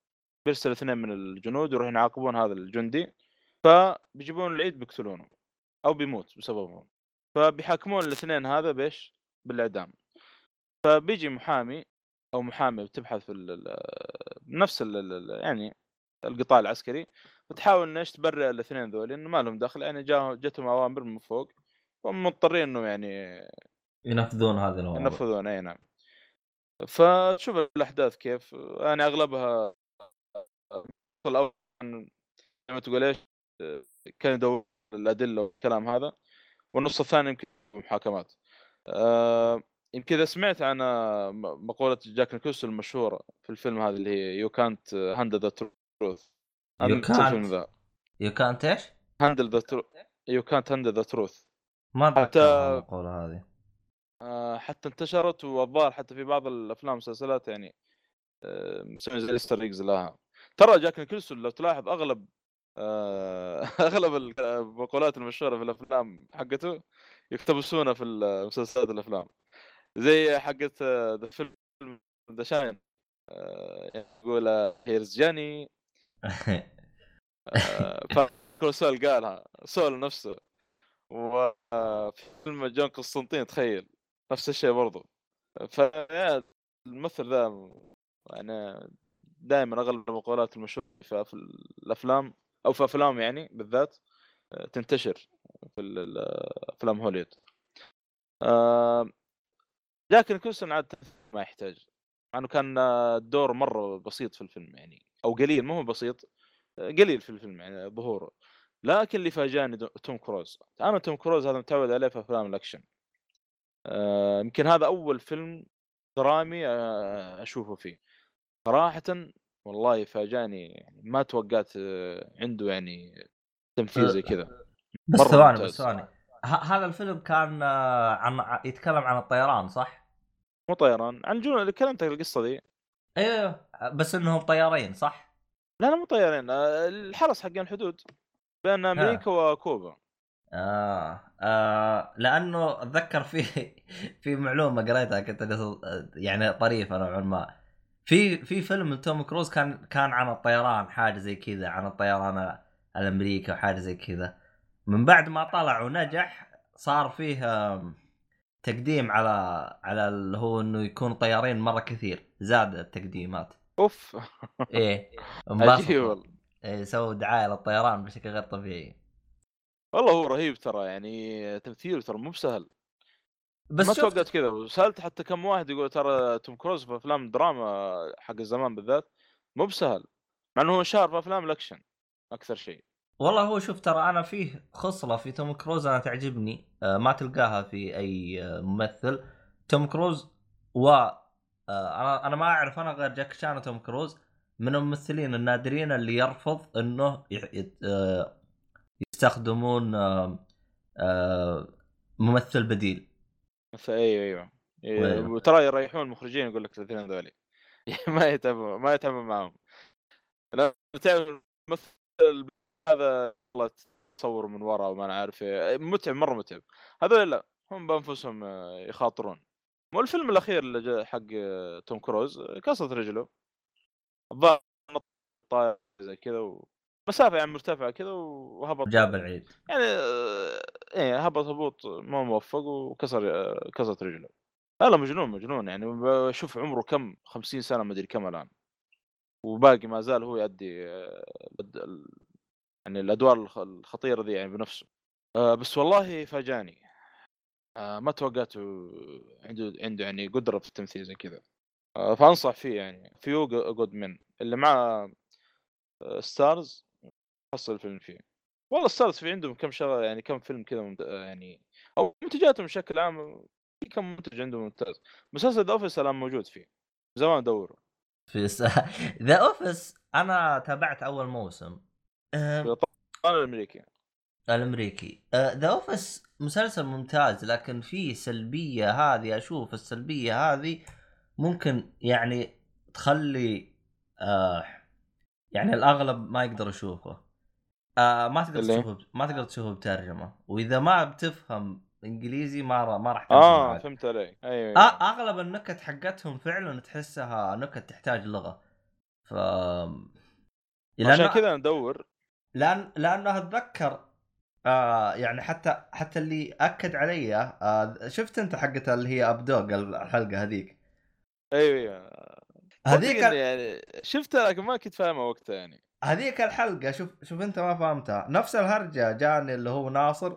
Speaker 2: بيرسل اثنين من الجنود يروحون يعاقبون هذا الجندي فبيجيبون العيد بيقتلونه أو بيموت بسببهم فبيحاكمون الاثنين هذا بإيش؟ بالإعدام. فبيجي محامي أو محامي بتبحث في ال- نفس ال- يعني القطاع العسكري وتحاول إنه إيش تبرئ الاثنين ذول إنه ما لهم دخل يعني جتهم أوامر من فوق وهم مضطرين انه يعني
Speaker 1: ينفذون هذه الأمور
Speaker 2: ينفذون أي نعم. فشوف الأحداث كيف يعني أغلبها الأول زي ما تقول إيش كان يدور الأدلة والكلام هذا والنص الثاني يمكن محاكمات يمكن إذا سمعت عن مقولة جاك نيكلسون المشهورة في الفيلم هذا اللي هي you can't handle
Speaker 1: the
Speaker 2: truth
Speaker 1: can't.
Speaker 2: the.
Speaker 1: you can't إيش؟
Speaker 2: handle the truth you can't handle the truth
Speaker 1: ما
Speaker 2: حتى-
Speaker 1: اتذكر المقولة هذه.
Speaker 2: حتى انتشرت والظاهر حتى في بعض الأفلام والمسلسلات يعني آه، مسوين زي ال Easter eggs لها. ترى جاك نيكلسون لو تلاحظ أغلب آه، أغلب المقولات المشهورة في الأفلام حقته يقتبسونها في المسلسلات والافلام زي حقت ذا فيلم The Shining يقول Here's Johnny سول قالها سول نفسه. وفي فيلم جون قسطنطين تخيل. نفس الشيء برضو. فيا الممثل ذا يعني دائما أغلب المقولات المشهورة في الأفلام أو في أفلام يعني بالذات آه، تنتشر في أفلام هوليوود آه، لكن كوسن عاد ما يحتاج. مع إنه كان آه، الدور مرة بسيط في الفيلم يعني أو قليل مو بسيط آه، قليل في الفيلم يعني ظهوره. لكن اللي فاجأني توم كروز. أنا توم كروز هذا متعود عليه في أفلام الأكشن. آه، يمكن هذا أول فيلم درامي آه، أشوفه فيه صراحة والله فاجأني يعني ما توقعت آه، عنده يعني تمثيل زي كذا
Speaker 1: بس ثواني. بس ثواني هذا الفيلم كان آه، عن يتكلم عن الطيران صح؟
Speaker 2: مو طيران عن اللي كلمتك القصة دي
Speaker 1: أيوه بس إنهم طيارين صح؟
Speaker 2: لا لا مو طيارين آه، الحرس حقين الحدود بين أمريكا وكوبا
Speaker 1: آه. آه لأنه أتذكر في في معلومة قريتها كنت يعني طريفة نوعا ما. في في فيلم توم كروز كان كان عن الطيران حاجة زي كذا عن الطيران الأمريكي وحاجه زي كذا. من بعد ما طلع ونجح صار فيه تقديم على على اللي هو إنه يكون طيارين مرة كثير. زاد التقديمات.
Speaker 2: أوف.
Speaker 1: إيه.
Speaker 2: عجيب والله.
Speaker 1: إيه سووا دعاية للطيران بشكل غير طبيعي.
Speaker 2: والله هو رهيب ترى يعني تمثيله ترى مو بسهل.
Speaker 1: بس
Speaker 2: ما توقعت كذا وسألت حتى كم واحد يقول ترى توم كروز في أفلام دراما حق الزمان بالذات مو بسهل مع إنه هو شهر في أفلام الأكشن أكثر شيء.
Speaker 1: والله هو شوف ترى أنا فيه خصلة في توم كروز أنا تعجبني آه، ما تلقاها في أي آه، ممثل. توم كروز و آه، أنا أنا ما أعرف أنا غير جاكي شان وتوم كروز من الممثلين النادرين اللي يرفض إنه يستخدمون آه، آه، ممثل بديل.
Speaker 2: أيوه أيوه. إيه،. وترى يريحون المخرجين يقول لك الاثنين هذول ما يتعبوا ما يتعبوا معاهم. لا تعرف الممثل هذا والله تصور من ورا وما أنا عارف متعب مرة متعب. هذول لا هم بأنفسهم آه، يخاطرون. مو الفيلم الأخير اللي جاء حق توم كروز كسرت رجله. الظاهر طاير زي كذا و... مسافة يعني مرتفعة كذا وهبط
Speaker 1: جاب العيد.
Speaker 2: يعني آه، إيه هبط هبوط ما موفق وكسر آه، كسرت رجله. لا مجنون مجنون يعني. بشوف عمره كم؟ 50 سنة ما أدري كم الآن. وباقي ما زال هو يؤدي آه، يعني الأدوار الخ- الخطيرة ذي يعني بنفسه. بس والله فاجأني. ما توقعته عنده عنده يعني قدرة في التمثيل زي كذا. فأنصح فيه يعني Few Good Men. اللي مع Starz حصل الفيلم فيه. والله Starz في عندهم كم شغلة يعني كم فيلم كذا ممت... يعني أو منتجاتهم بشكل عام في كم منتج عندهم ممتاز. مسلسل The Office الآن موجود فيه. زمان ادور
Speaker 1: في The Office أنا تابعت أول موسم.
Speaker 2: أنا الأمريكي.
Speaker 1: الأمريكي. The Office مسلسل ممتاز لكن فيه سلبية هذه أشوف السلبية هذه ممكن يعني تخلي آه يعني الأغلب ما يقدر يشوفه. آه ما تقدر؟ تشوفه ما تقدر تشوفه بترجمة. وإذا ما بتفهم إنجليزي ما را- ما راح
Speaker 2: آه
Speaker 1: معك.
Speaker 2: فهمت عليك. أيوه
Speaker 1: آه أغلب النكت حقتهم فعلا تحسها نكت تحتاج لغة. ف
Speaker 2: عشان كذا ندور
Speaker 1: لأن لأنه أتذكر آه يعني حتى حتى اللي أكد علي آه شفت أنت حقت اللي هي ابدوغ الحلقة هذيك؟
Speaker 2: أيوه أيوه.
Speaker 1: هذيك
Speaker 2: يعني شفتها لكن ما كنت فاهمها وقتها يعني.
Speaker 1: هذيك الحلقة شوف شوف أنت ما فهمتها. نفس الهرجة جاني اللي هو ناصر.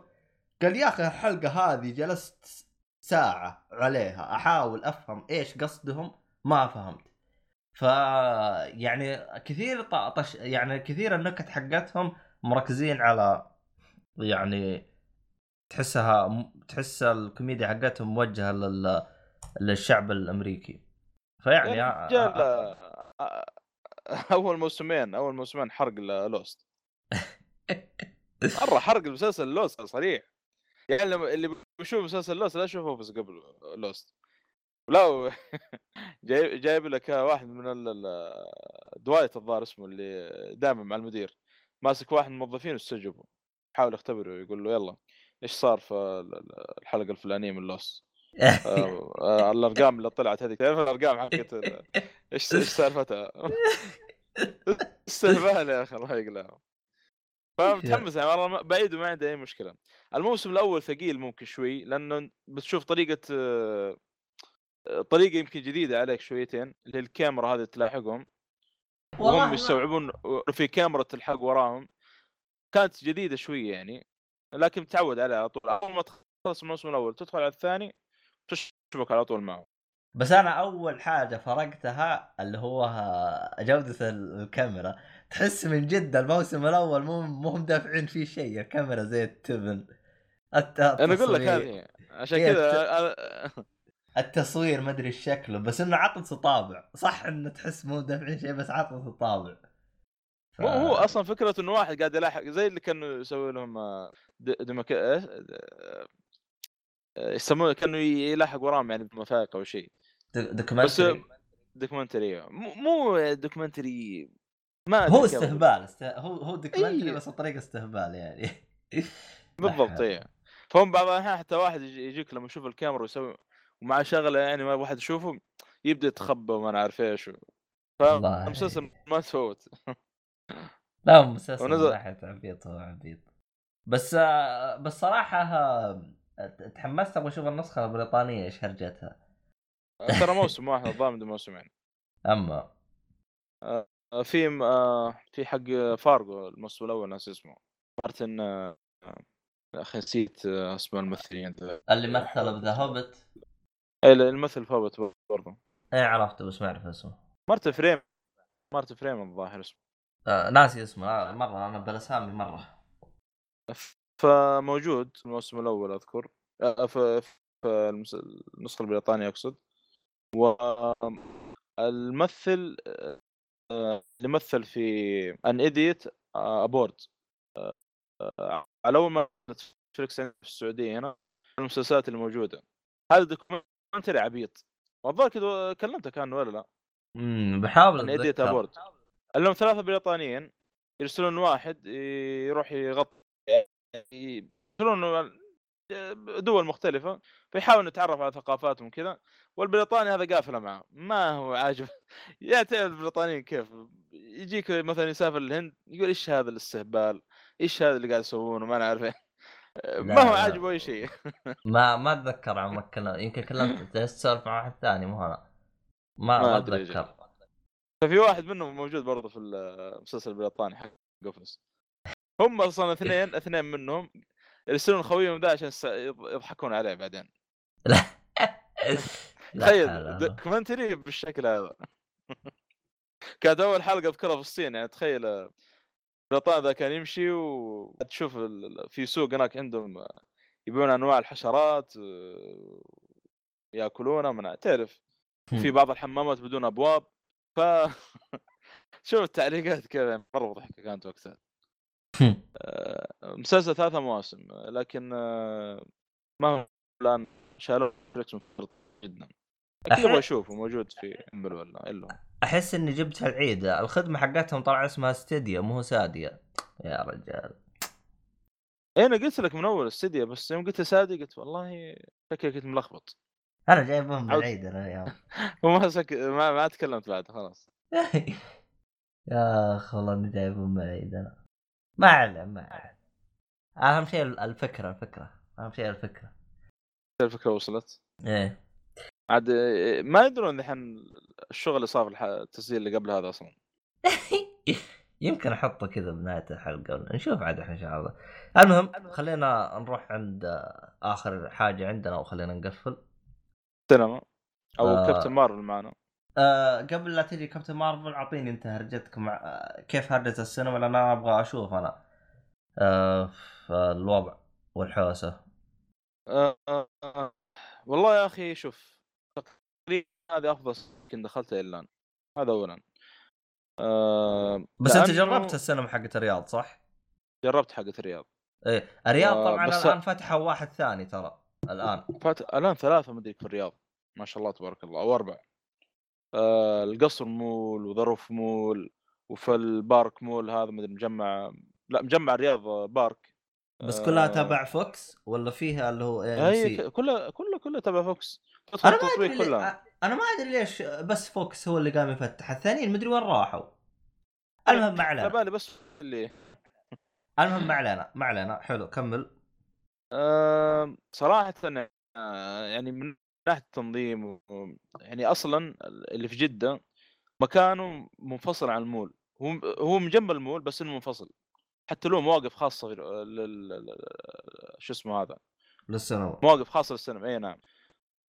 Speaker 1: قال يا أخي الحلقة هذه جلست ساعة عليها. أحاول أفهم إيش قصدهم ما فهمت. ف يعني كثير طش يعني كثير النكت حقتهم مركزين على يعني تحسها تحس الكوميديا حقتهم موجهة لل للشعب الأمريكي. فيعني
Speaker 2: يا رجال اول موسمين أول موسمين حرق Lost مرة حرق المسلسل Lost صريح. يعني اللي بيشوف مسلسل Lost لا يشوف Office قبل Lost لا جايب جايب لك واحد من Dwight الظاهر اسمه اللي دائما مع المدير. ماسك واحد من الموظفين واستجوبه يحاول يختبره يقول له يلا إيش صار في ال- ال- الحلقة الفلانية من Lost الأرقام اللي طلعت هذيك. تعرف الأرقام حقت إيش إيش سالفتها؟ استهبال يا أخي؟ الله يقلعهم. فمتحمس يعني والله بعيد وما عندي أي مشكلة. الموسم الأول ثقيل ممكن شوي لأنه بتشوف طريقة آه، طريقة يمكن جديدة عليك شويتين اللي الكاميرا هذه تلاحقهم. وهم يستوعبون في كاميرا تلحق وراهم. كانت جديدة شوية يعني لكن تعود عليها على طول. أول ما تخلص الموسم الأول تدخل على الثاني تشبك على طول معه.
Speaker 1: بس أنا أول حاجة فرقتها اللي هو جودة ال- الكاميرا. تحس من جد الموسم الأول مو مو هم دافعين فيه شيء الكاميرا زي التبن. الت-
Speaker 2: أنا أقول لك
Speaker 1: التصوير.
Speaker 2: هذه عشان
Speaker 1: إيه،
Speaker 2: كذا
Speaker 1: التصوير ما أدري شكله بس إنه عطت طابع. صح إنه تحس مو دافعين شيء بس عطت طابع. ف...
Speaker 2: هو هو أصلا فكرة إنه واحد قاعد يلاحق زي اللي كانوا يسوي لهم آه، يسمونه كانوا يلاحق وراهم يعني بمفاهق أو شيء.
Speaker 1: documentary.
Speaker 2: documentary مو مو documentary ما
Speaker 1: هو. استهبال است... هو هو documentary
Speaker 2: إيه.
Speaker 1: بس بطريقه استهبال يعني.
Speaker 2: بالضبط اي فهم بعض الأحيان حتى واحد يجي- يجيك لما يشوف الكاميرا ويسوي ومع شغلة يعني ما واحد يشوفه يبدأ يتخبى وما أنا عارف
Speaker 1: إيش.
Speaker 2: فالمسلسل ما تفوت.
Speaker 1: لا مسلسل
Speaker 2: ونزل-
Speaker 1: عبيط هو عبيط. بس آه، بس صراحة آه، تحمست أبغى أشوف النسخة البريطانية إيش هرجتها.
Speaker 2: ترى موسم واحد ده موسمين
Speaker 1: أما.
Speaker 2: آه، في آه، في حق فارجو الموسم الأول ناسي اسمه. مارتن أخي نسيت اسماء الممثلين
Speaker 1: اللي مثل ب The Hobbit
Speaker 2: اي الممثل فوت برضه.
Speaker 1: إيه عرفته بس ما أعرف اسمه.
Speaker 2: مارتن فريمان مارتن فريمان الظاهر اسمه.
Speaker 1: آه ناسي اسمه آه مرة أنا بالاسامي مره
Speaker 2: فموجود في الموسم الأول أذكر آه، في النسخة البريطانية أقصد. والممثل اللي مثل في An Idiot Abroad على أول ما نتفلكس في السعودية هنا المسلسلات اللي موجودة. هذا documentary عبيط. والله كذا كلمتك عنه ولا لا؟
Speaker 1: امم بحاول
Speaker 2: An
Speaker 1: Idiot
Speaker 2: Abroad لهم ثلاثة بريطانيين يرسلون واحد يروح يغطي يعني يرسلون دول مختلفة فيحاول يتعرف على ثقافاتهم كذا والبريطاني هذا قافله معه ما هو عاجب. يا تعرف البريطانيين كيف؟ يجيك مثلا يسافر الهند يقول إيش هذا الاستهبال؟ إيش هذا اللي قاعد يسوونه؟ ما إيه. ما هو. عاجبه أي شيء.
Speaker 1: ما ما أتذكر عن كلام يمكن كلمت تسولف مع واحد ثاني مو أنا ما
Speaker 2: ما.
Speaker 1: أتذكر.
Speaker 2: ففي واحد منهم موجود برضه في المسلسل البريطاني حق Office هم أصلا اثنين اثنين منهم يرسلون خويهم ذا عشان يضحكون عليه بعدين. تخيل documentary بالشكل هذا. كانت أول حلقة اذكرها في الصين يعني تخيل بريطانيا ذا كان يمشي وتشوف في سوق هناك عندهم يبيعون أنواع الحشرات آه، ياكلونها من تعرف في بعض الحمامات بدون أبواب. ف شوف التعليقات كذا مرة مضحكة كانت وقتها. آه، مسلسل ثلاثة مواسم آه، لكن آه، ما هو الآن شالوه جدا.
Speaker 1: أكيد
Speaker 2: أبغى أشوفه موجود في امبل ولا الا
Speaker 1: أحس إني جبتها العيد الخدمة حقتهم طلع اسمها ستيديا مو ساديا يا رجال.
Speaker 2: إيه أنا قلت لك من أول استديو بس يوم قلت سادي قلت والله شكلك كنت ملخبط.
Speaker 1: أنا جايبهم من
Speaker 2: عود.
Speaker 1: العيد أنا اليوم.
Speaker 2: وما سك... ما, ما تكلمت بعد خلاص.
Speaker 1: يا اخ والله إني جايبهم من العيد أنا. ما علم ما علم أهم شيء الفكرة الفكرة. أهم شيء الفكرة.
Speaker 2: الفكرة وصلت؟
Speaker 1: إيه.
Speaker 2: عاد إيه، ما يدرون الحين الشغل اللي صار في التسجيل اللي قبل هذا أصلا.
Speaker 1: يمكن أحطه كذا بنهاية الحلقة نشوف عاد إحنا إن شاء الله. المهم خلينا نروح عند آخر حاجة عندنا وخلينا نقفل.
Speaker 2: سينما. أو
Speaker 1: آه.
Speaker 2: كابتن مارفل معنا.
Speaker 1: أه قبل لا تجي كابتن مارفل أعطيني أنت هرجتك مع آه، كيف هرجة السينما؟ لأن أنا أبغى أشوف أنا. في الوضع والحوسة.
Speaker 2: آه، آه، آه. والله يا أخي شوف تقريبا هذه أفضل يمكن دخلتها إلا الان هذا اولا. آه
Speaker 1: بس
Speaker 2: أنت
Speaker 1: جربت السينما حقت الرياض صح؟
Speaker 2: جربت حقة الرياض.
Speaker 1: إيه الرياض
Speaker 2: آه،
Speaker 1: طبعا
Speaker 2: بس-
Speaker 1: الآن فتحوا واحد ثاني ترى الآن.
Speaker 2: فات الآن ثلاثة مدري في الرياض. ما شاء الله تبارك الله أو أربع آه القصر مول وظروف مول وفي البارك مول هذا مدري مجمع لا مجمع الرياض بارك.
Speaker 1: بس كلها
Speaker 2: آه،
Speaker 1: تبع Vox ولا فيها اللي هو اي
Speaker 2: كلها كلها كلها تبع Vox.
Speaker 1: أنا ما أدري
Speaker 2: كلها.
Speaker 1: أنا ما أدري ليش بس Vox هو اللي قام يفتح. الثانيين مدري وين راحوا. المهم ما
Speaker 2: على
Speaker 1: علينا.
Speaker 2: بالي بس اللي.
Speaker 1: المهم ما علينا ما علينا. حلو كمل.
Speaker 2: آه صراحة آه يعني من ناحية التنظيم و... يعني أصلا اللي في جدة مكانه منفصل عن المول. هو هو من جنب المول بس إنه منفصل. حتى له مواقف خاصة في لل... شو اسمه هذا؟
Speaker 1: للسينما.
Speaker 2: مواقف خاصة للسينما أي نعم.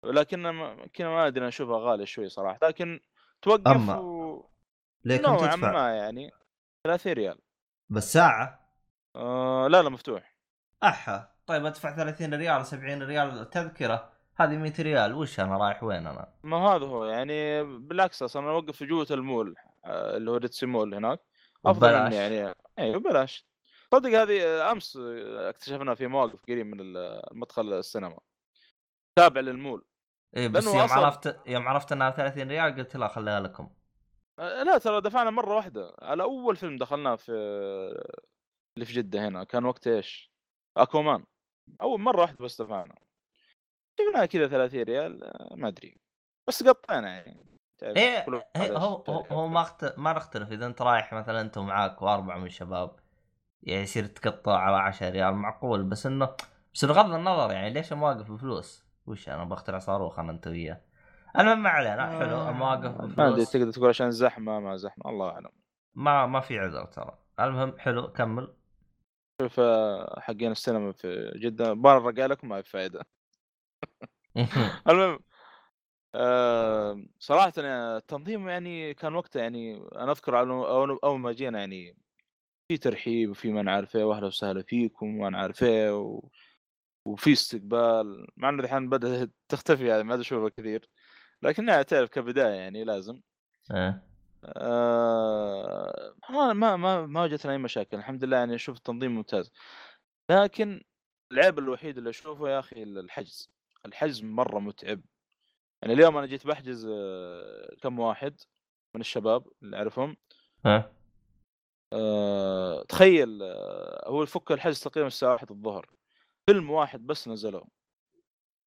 Speaker 2: لكن ما- كنا ما أدري أشوفها غالية شوي صراحة. لكن توقف
Speaker 1: أما
Speaker 2: و... نوعا
Speaker 1: تدفع؟
Speaker 2: ما يعني. 30 ريال.
Speaker 1: بس ساعة؟
Speaker 2: آه لا لا مفتوح.
Speaker 1: أحا. طيب أدفع 30 ريال 70 ريال تذكرة. هذه 100 ريال وش أنا رايح وين أنا؟
Speaker 2: ما هذا هو يعني بالعكس أصلا أنا أوقف في جوة المول آه، اللي هو ريد سي مول هناك.
Speaker 1: أفضل.
Speaker 2: إني يعني أيوه ببلاش. صدق هذه آه، أمس آه، اكتشفنا في مواقف قريب من المدخل السينما. تابع للمول.
Speaker 1: اي بس يوم
Speaker 2: أصلاً-
Speaker 1: عرفت يوم عرفت إنها 30 ريال قلت لا خليها لكم.
Speaker 2: لا ترى دفعنا مرة واحدة. على أول فيلم دخلناه في اللي في جدة هنا كان وقت إيش؟ أكوامان أول مرة واحدة بس دفعنا. شفناها كذا 30 ريال آه، ما أدري. بس قطينا يعني. إيه
Speaker 1: إيه، هو هو, ما. ما نختلف إذا أنت رايح مثلا انت ومعاك وأربعة من الشباب يعني يصير تقطع على 10 ريال معقول. بس إنه بس بغض النظر يعني ليش المواقف بفلوس؟ وش أنا بخترع صاروخ أنا أنت وياه؟ المهم ما علينا. حلو المواقف
Speaker 2: ما أدري
Speaker 1: بفلوس.
Speaker 2: تقدر تقول عشان زحمة ما زحمة الله أعلم.
Speaker 1: ما ما في عذر ترى. المهم حلو كمل.
Speaker 2: شوف آه، حقين السينما في جدة برا لكم ما في فائده المهم آه صراحة يعني التنظيم يعني كان وقته يعني أنا أذكر على- أول ما جينا يعني في ترحيب وفي ما نعرف إيه واهلا وسهلا فيكم وما نعرف إيه و... وفي استقبال مع أنه الحين بدأت تختفي يعني ما اشوفها كثير لكنها تعرف كبداية يعني لازم.
Speaker 1: إيه.
Speaker 2: آه ما ما ما وجدتنا أي مشاكل الحمد لله يعني أشوف التنظيم ممتاز. لكن العيب الوحيد اللي أشوفه يا أخي الحجز. الحجز مرة متعب. يعني اليوم أنا جيت بحجز آه، كم واحد من الشباب اللي أعرفهم.
Speaker 1: ها؟
Speaker 2: آه، تخيل آه، هو يفك الحجز تقريبا الساعة 1 الظهر. فيلم واحد بس نزلوه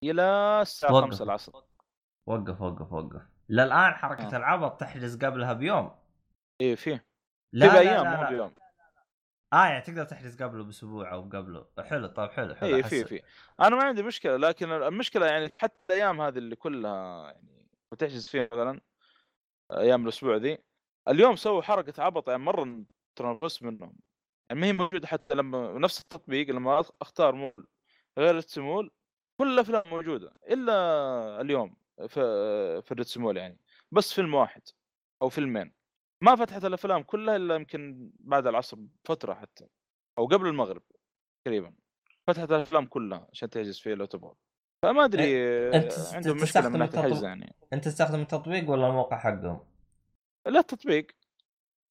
Speaker 2: إلى الساعة
Speaker 1: وقف.
Speaker 2: 5 العصر.
Speaker 1: وقف وقف وقف. للان حركة
Speaker 2: آه.
Speaker 1: العبط تحجز قبلها بيوم.
Speaker 2: إيه فيه.
Speaker 1: لا
Speaker 2: في
Speaker 1: لا
Speaker 2: أيام
Speaker 1: لا,
Speaker 2: مو
Speaker 1: لا.
Speaker 2: بيوم.
Speaker 1: آه يعني تقدر تحجز قبله بأسبوع أو قبله. حلو طيب حلو حلو أحس-
Speaker 2: في في. أنا ما عندي مشكلة لكن المشكلة يعني حتى الأيام هذه اللي كلها يعني وتحجز فيها مثلا أيام الأسبوع ذي اليوم سووا حركة عبط يعني مرة تنرفز منهم. يعني ما هي موجودة حتى لما نفس التطبيق لما أختار مول غير التسمول كل الأفلام موجودة إلا اليوم في في الريتسمول يعني. بس فيلم واحد أو فيلمين. ما فتحت الأفلام كلها إلا يمكن بعد العصر بفترة حتى أو قبل المغرب تقريبا. فتحت الأفلام كلها عشان تحجز فيها لو تبغى فما أدري
Speaker 1: أنت
Speaker 2: عندهم
Speaker 1: مشكلة
Speaker 2: من؟ الحجز يعني.
Speaker 1: أنت تستخدم التطبيق ولا الموقع حقهم؟
Speaker 2: لا التطبيق.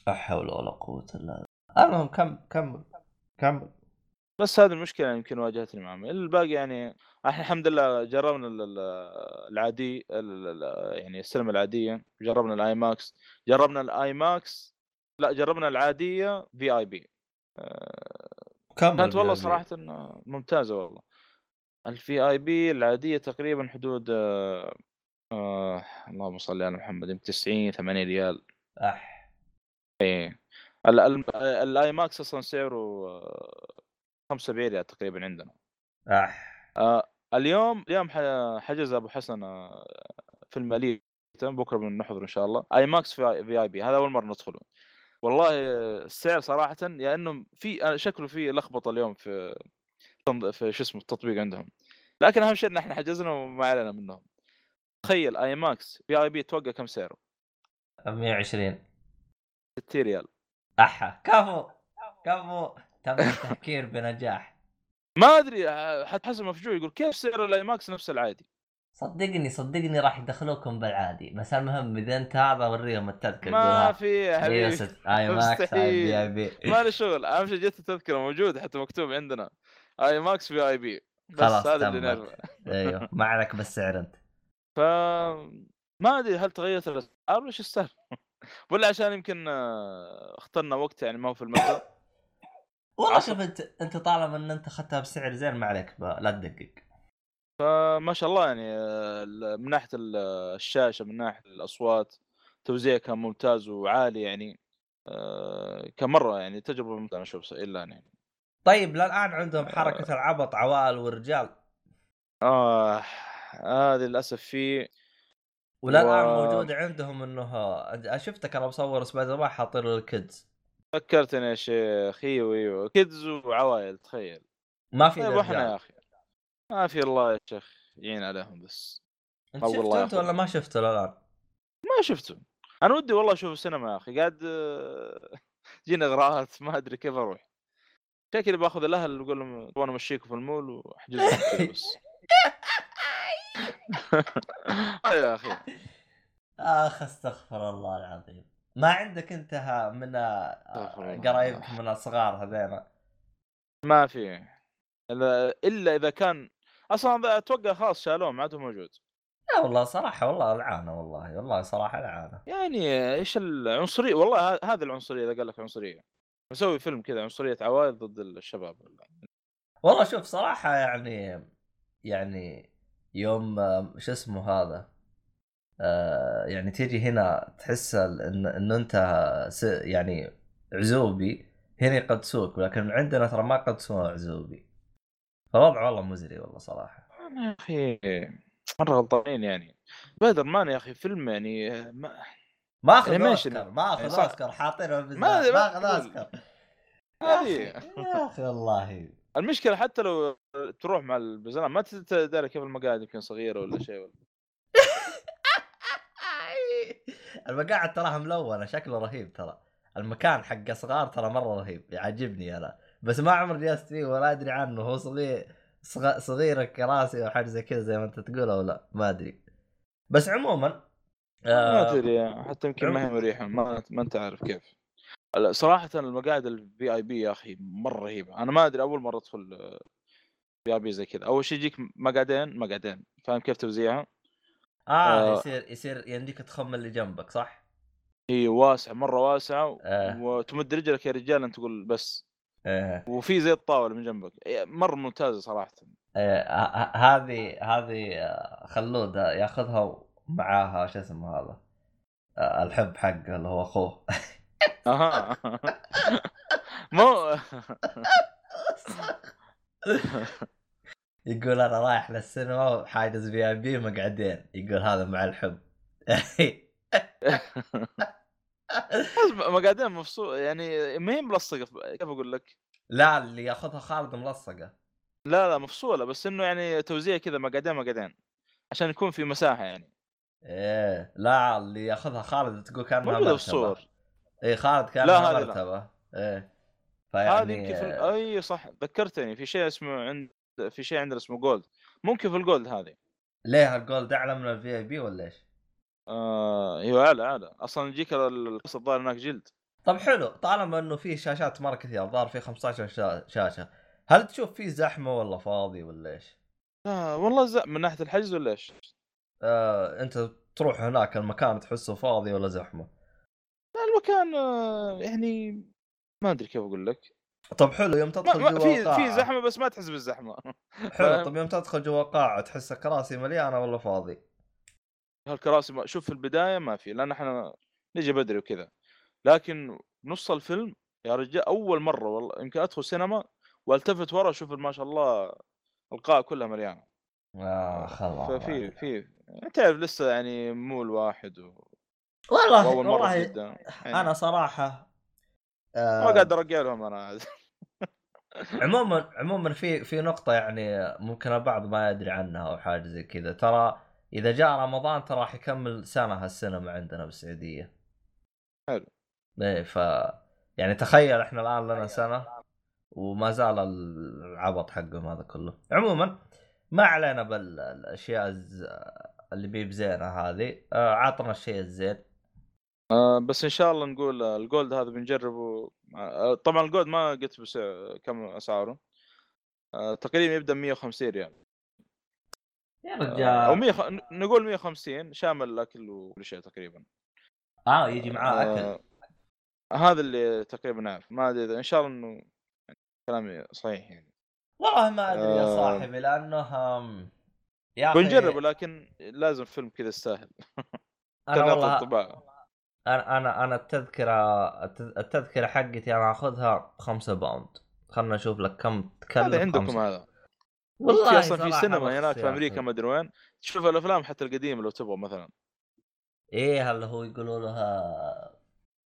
Speaker 1: لا حول ولا قوة إلا بالله. المهم كم كمل كمل
Speaker 2: بس هذه المشكلة يمكن واجهتني معهم الباقي يعني إحنا الحمد لله جربنا ال- ال- العادي ال- ال- يعني السينما العادية جربنا ال IMAX جربنا ال IMAX لا جربنا العادية
Speaker 1: VIP
Speaker 2: كانت والله صراحة ممتازة والله. ال VIP العادية تقريبا حدود آه آه اللهم صل على محمد يمكن 90 80 ريال.
Speaker 1: أح.
Speaker 2: إيه. ال- ال- ال IMAX أصلا سعره آه، 75 ريال تقريبا عندنا.
Speaker 1: اح
Speaker 2: آه اليوم اليوم ح- حجز أبو حسن آه، فيلم أليتا بكرة بنحضر إن شاء الله. IMAX في VIP. هذا أول مرة ندخله. والله آه، السعر صراحة يا إنه في آه، شكله في لخبطة اليوم في في شو اسمه التطبيق عندهم. لكن أهم شيء إن إحنا حجزنا وما علينا منهم. تخيل IMAX VIP توقع كم سعره؟
Speaker 1: 120
Speaker 2: 60 ريال.
Speaker 1: أحا. كفو. كفو. تم التفكير بنجاح.
Speaker 2: ما أدري حسن مفجوع يقول كيف سعر ال IMAX نفس العادي؟
Speaker 1: صدقني صدقني راح يدخلوكم بالعادي. بس المهم إذا أنت هذا وريهم التذكرة
Speaker 2: ما. في يا
Speaker 1: أيوه
Speaker 2: حبيبي.
Speaker 1: IMAX IP IP.
Speaker 2: ما له شغل. أهم شيء جت التذكرة موجودة حتى مكتوب عندنا. IMAX VIP. بس
Speaker 1: خلاص
Speaker 2: هذا اللي. نعرفه
Speaker 1: أيوه ما عليك بالسعر أنت.
Speaker 2: ف ما أدري هل تغيرت الأسعار؟ ولا إيش السالفه ولا عشان يمكن آه، اخترنا وقت يعني ما هو في المتى
Speaker 1: والله. شوف انت انت طالما إن انت أخذتها بسعر زين ما عليك. لا تدقق
Speaker 2: فما شاء الله يعني آه، من ناحية ال- الشاشة من ناحية الأصوات توزيع كان ممتاز وعالي يعني آه، كان مره يعني تجربة ممتازه أنا أشوف الا أنا يعني
Speaker 1: طيب لا الان عندهم حركة العبط عوائل ورجال
Speaker 2: آه هذه للأسف في
Speaker 1: ولا
Speaker 2: و-
Speaker 1: الان موجود عندهم إنه شفتك أنا مصور سبايدر مان حاطين له ال kids
Speaker 2: فكرتني يا شيخ إيوه إيوه kids وعوائل تخيل.
Speaker 1: ما في
Speaker 2: طيب وإحنا يا أخي؟ ما في الله يا شيخ يعين عليهم بس. أنت
Speaker 1: شفته
Speaker 2: أنت.
Speaker 1: ولا ما شفته الآن؟
Speaker 2: ما شفته أنا ودي والله أشوف السينما يا أخي. قاعد جينا إغراءات ما أدري كيف أروح. شكلي بأخذ الأهل أقول لهم تبغون امشيكم في المول وأحجز بس. آه يا أخي.
Speaker 1: آخ أستغفر الله العظيم. ما عندك انت من
Speaker 2: استغفر الله.
Speaker 1: قرايبك من الصغار هذين
Speaker 2: ما في. إلا إذا كان أصلا أتوقع خلاص شالوه ما عاد موجود.
Speaker 1: لا والله صراحة والله لعانه والله والله صراحة لعانه
Speaker 2: يعني إيش العنصرية؟ والله ه- هذه العنصرية إذا قال لك عنصرية. مسوي فيلم كذا عنصرية عوائل ضد الشباب.
Speaker 1: والله شوف صراحة يعني يعني يوم آه، شو اسمه هذا؟ آه يعني تيجي هنا تحس ان انه أنت يعني عزوبي هنا يقدسوك ولكن عندنا ترى ما يقدسون عزوبي فوضع والله مزري والله صراحة
Speaker 2: أنا يا أخي مرة غلطانين يعني سبايدر مان يا أخي فيلم يعني ما
Speaker 1: ما أخذ
Speaker 2: Animation.
Speaker 1: أوسكار ما أخذ
Speaker 2: يعني.
Speaker 1: أوسكار حاطينه
Speaker 2: ما- أخذ.
Speaker 1: أوسكار يا أخي والله
Speaker 2: المشكلة حتى لو تروح مع البزلام ما تدري كيف المقاعد يمكن صغيرة ولا شيء ولا
Speaker 1: المقاعد تراها ملونه شكله رهيب ترى. المكان حق صغار ترى مرة رهيب يعجبني أنا. بس ما عمري جلست فيه ولا أدري عنه. هو صغير صغ- صغير الكراسي أو حاجة زي كذا زي ما أنت تقول أو لا؟ ما أدري. بس عموما
Speaker 2: ما
Speaker 1: آه
Speaker 2: أدري حتى يمكن ما هي مريحة ما ما أنت عارف كيف. صراحة المقاعد ال VIP يا أخي مرة رهيبة. أنا ما أدري أول مرة أدخل VIP زي كذا. أول شيء يجيك مقعدين مقعدين. فاهم كيف توزيعها؟
Speaker 1: آه
Speaker 2: آه.
Speaker 1: يصير يصير يمديك تخم اللي جنبك صح؟
Speaker 2: هي واسعه مرة واسعه
Speaker 1: آه.
Speaker 2: وتمد رجلك يا رجال أنت تقول بس
Speaker 1: آه.
Speaker 2: وفي زي الطاولة من جنبك إيه، مرة ممتازة صراحة
Speaker 1: آه، ه- ه- هذه هذه آه، ياخذها معاها شو اسمه هذا آه، الحب حقه اللي هو أخوه
Speaker 2: أها مو
Speaker 1: يقول أنا رايح للسينما حاجز في آي بي مقعدين يقول هذا مع الحب.
Speaker 2: مقعدين مفصول يعني ما هي ملصقة كيف أقول لك؟
Speaker 1: لا اللي ياخذها خالد ملصقة.
Speaker 2: لا لا مفصولة بس إنه يعني توزيع كذا مقعدين مقعدين. عشان يكون في مساحة يعني.
Speaker 1: إيه. لا اللي ياخذها خالد تقول كانها
Speaker 2: موجوده بالصور
Speaker 1: اي خالد
Speaker 2: هذه لا.
Speaker 1: مرتبة. إيه.
Speaker 2: هذه
Speaker 1: فيعني
Speaker 2: يمكن في ال- أي صح. ذكرتني في شيء اسمه عند في شيء عندنا اسمه جولد ممكن في الجولد هذه
Speaker 1: ليه الجولد أعلى من الفي اي بي ولا إيش؟
Speaker 2: آه هي أعلى أعلى أصلا يجيك ال- القصة الظاهر هناك جلد
Speaker 1: طب حلو طالما إنه في شاشات مرة كثير الظاهر في 15 شا- شاشة هل تشوف في زحمة ولا فاضي ولا إيش؟
Speaker 2: آه والله ز... من ناحية الحجز ولا إيش؟
Speaker 1: آه أنت تروح هناك المكان تحسه فاضي ولا زحمة؟
Speaker 2: لا، المكان آه يعني ما أدري كيف أقول لك
Speaker 1: طب حلو يوم
Speaker 2: ما
Speaker 1: تدخل
Speaker 2: ما
Speaker 1: جوا
Speaker 2: في
Speaker 1: قاعة.
Speaker 2: في زحمة بس ما تحس بالزحمة.
Speaker 1: حلو؟ طب يوم تدخل جوا قاعة تحس الكراسي مليانة ولا فاضي؟
Speaker 2: هالكراسي ما... شوف في البداية ما في لأن إحنا نجي بدري وكذا. لكن نص الفيلم يا رجال أول مرة والله يمكن أدخل سينما والتفت ورا أشوف ما شاء الله القاعة كلها مليانة.
Speaker 1: اخ الله
Speaker 2: ففي في تعرف لسه يعني مول واحد و...
Speaker 1: والله والله
Speaker 2: يعني
Speaker 1: أنا صراحة
Speaker 2: ما
Speaker 1: آه
Speaker 2: قاعد أرجع لهم أنا.
Speaker 1: عموما عموما في في نقطة يعني ممكن البعض ما يدري عنها أو حاجة زي كذا ترى إذا جاء رمضان ترى راح يكمل سنة هالسينما عندنا بالسعودية.
Speaker 2: حلو.
Speaker 1: إيه ف يعني تخيل إحنا الآن لنا سنة وما زال العبط حقهم هذا كله. عموما ما علينا بالأشياء. اللي بيب زينة هذه آه عطنا الشيء الزين.
Speaker 2: آه، بس إن شاء الله نقول آه، ال gold هذا بنجربه. آه، طبعا ال gold ما قلت بس كم أسعاره. آه، تقريبا يبدأ 150 ريال.
Speaker 1: يا
Speaker 2: آه، أو 100 خ- نقول 150 شامل الأكل وكل شيء تقريبا.
Speaker 1: آه يجي معاه أكل.
Speaker 2: آه، هذا اللي تقريبا اعرف ما أدري إن شاء الله إنه كلامي صحيح يعني.
Speaker 1: والله ما أدري يا. صاحبي لأنه يا أخي
Speaker 2: بنجربه لكن لازم فيلم كذا يستاهل. أنا
Speaker 1: والله أنا أنا أنا التذكره التذ- التذكرة حقتي أنا أخذها 5 باوند خلنا نشوف لك كم تكلف
Speaker 2: هذا عندكم
Speaker 1: خمسة.
Speaker 2: هذا
Speaker 1: والله
Speaker 2: أصلا في سينما هناك في
Speaker 1: أمريكا.
Speaker 2: ما أدري وين تشوف الأفلام حتى القديمه لو تبغى مثلا
Speaker 1: إيه اللي هو يقولوا لها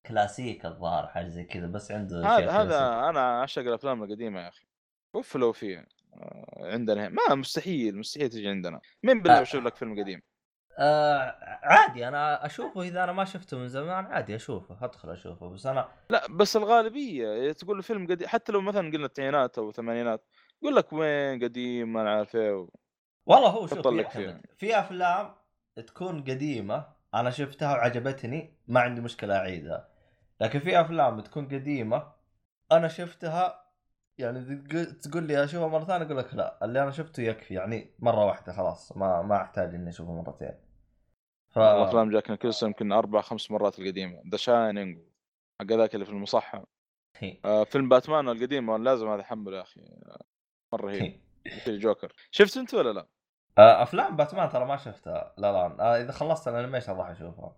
Speaker 1: كلاسيك الظاهر حاجة زي كذا بس عنده
Speaker 2: هذا. هذا أنا أعشق الأفلام القديمة يا أخي اوف لو في آه، عندنا. ما مستحيل مستحيل تجي عندنا من بالله. بشوف لك فيلم قديم
Speaker 1: آه عادي أنا أشوفه إذا أنا ما شفته من زمان عادي أشوفه أدخل أشوفه بس أنا
Speaker 2: لا بس الغالبية تقول له فيلم قديم حتى لو مثلا قلنا التسعينات أو الثمانينات يقول لك وين قديم ما عارف إيه و...
Speaker 1: والله هو شوف يعتمد في أفلام تكون قديمة أنا شفتها وعجبتني ما عندي مشكلة أعيدها لكن في أفلام تكون قديمة أنا شفتها يعني تقول- لي اشوفها مرة ثانية أقول لك لا اللي أنا شفته يكفي. يعني مرة واحدة خلاص ما ما أحتاج إني أشوفه مرتين. ف
Speaker 2: أفلام جاك نيكلسون يمكن أربع خمس مرات القديمة. The Shining حق ذاك اللي في المصحة. آه فيلم باتمان القديم لازم هذا احمله يا أخي. مرة رهيب. في الجوكر شفت أنت ولا لا؟
Speaker 1: آه، أفلام باتمان ترى ما شفتها. لا لا. آه، إذا خلصت ال animation راح أشوفها.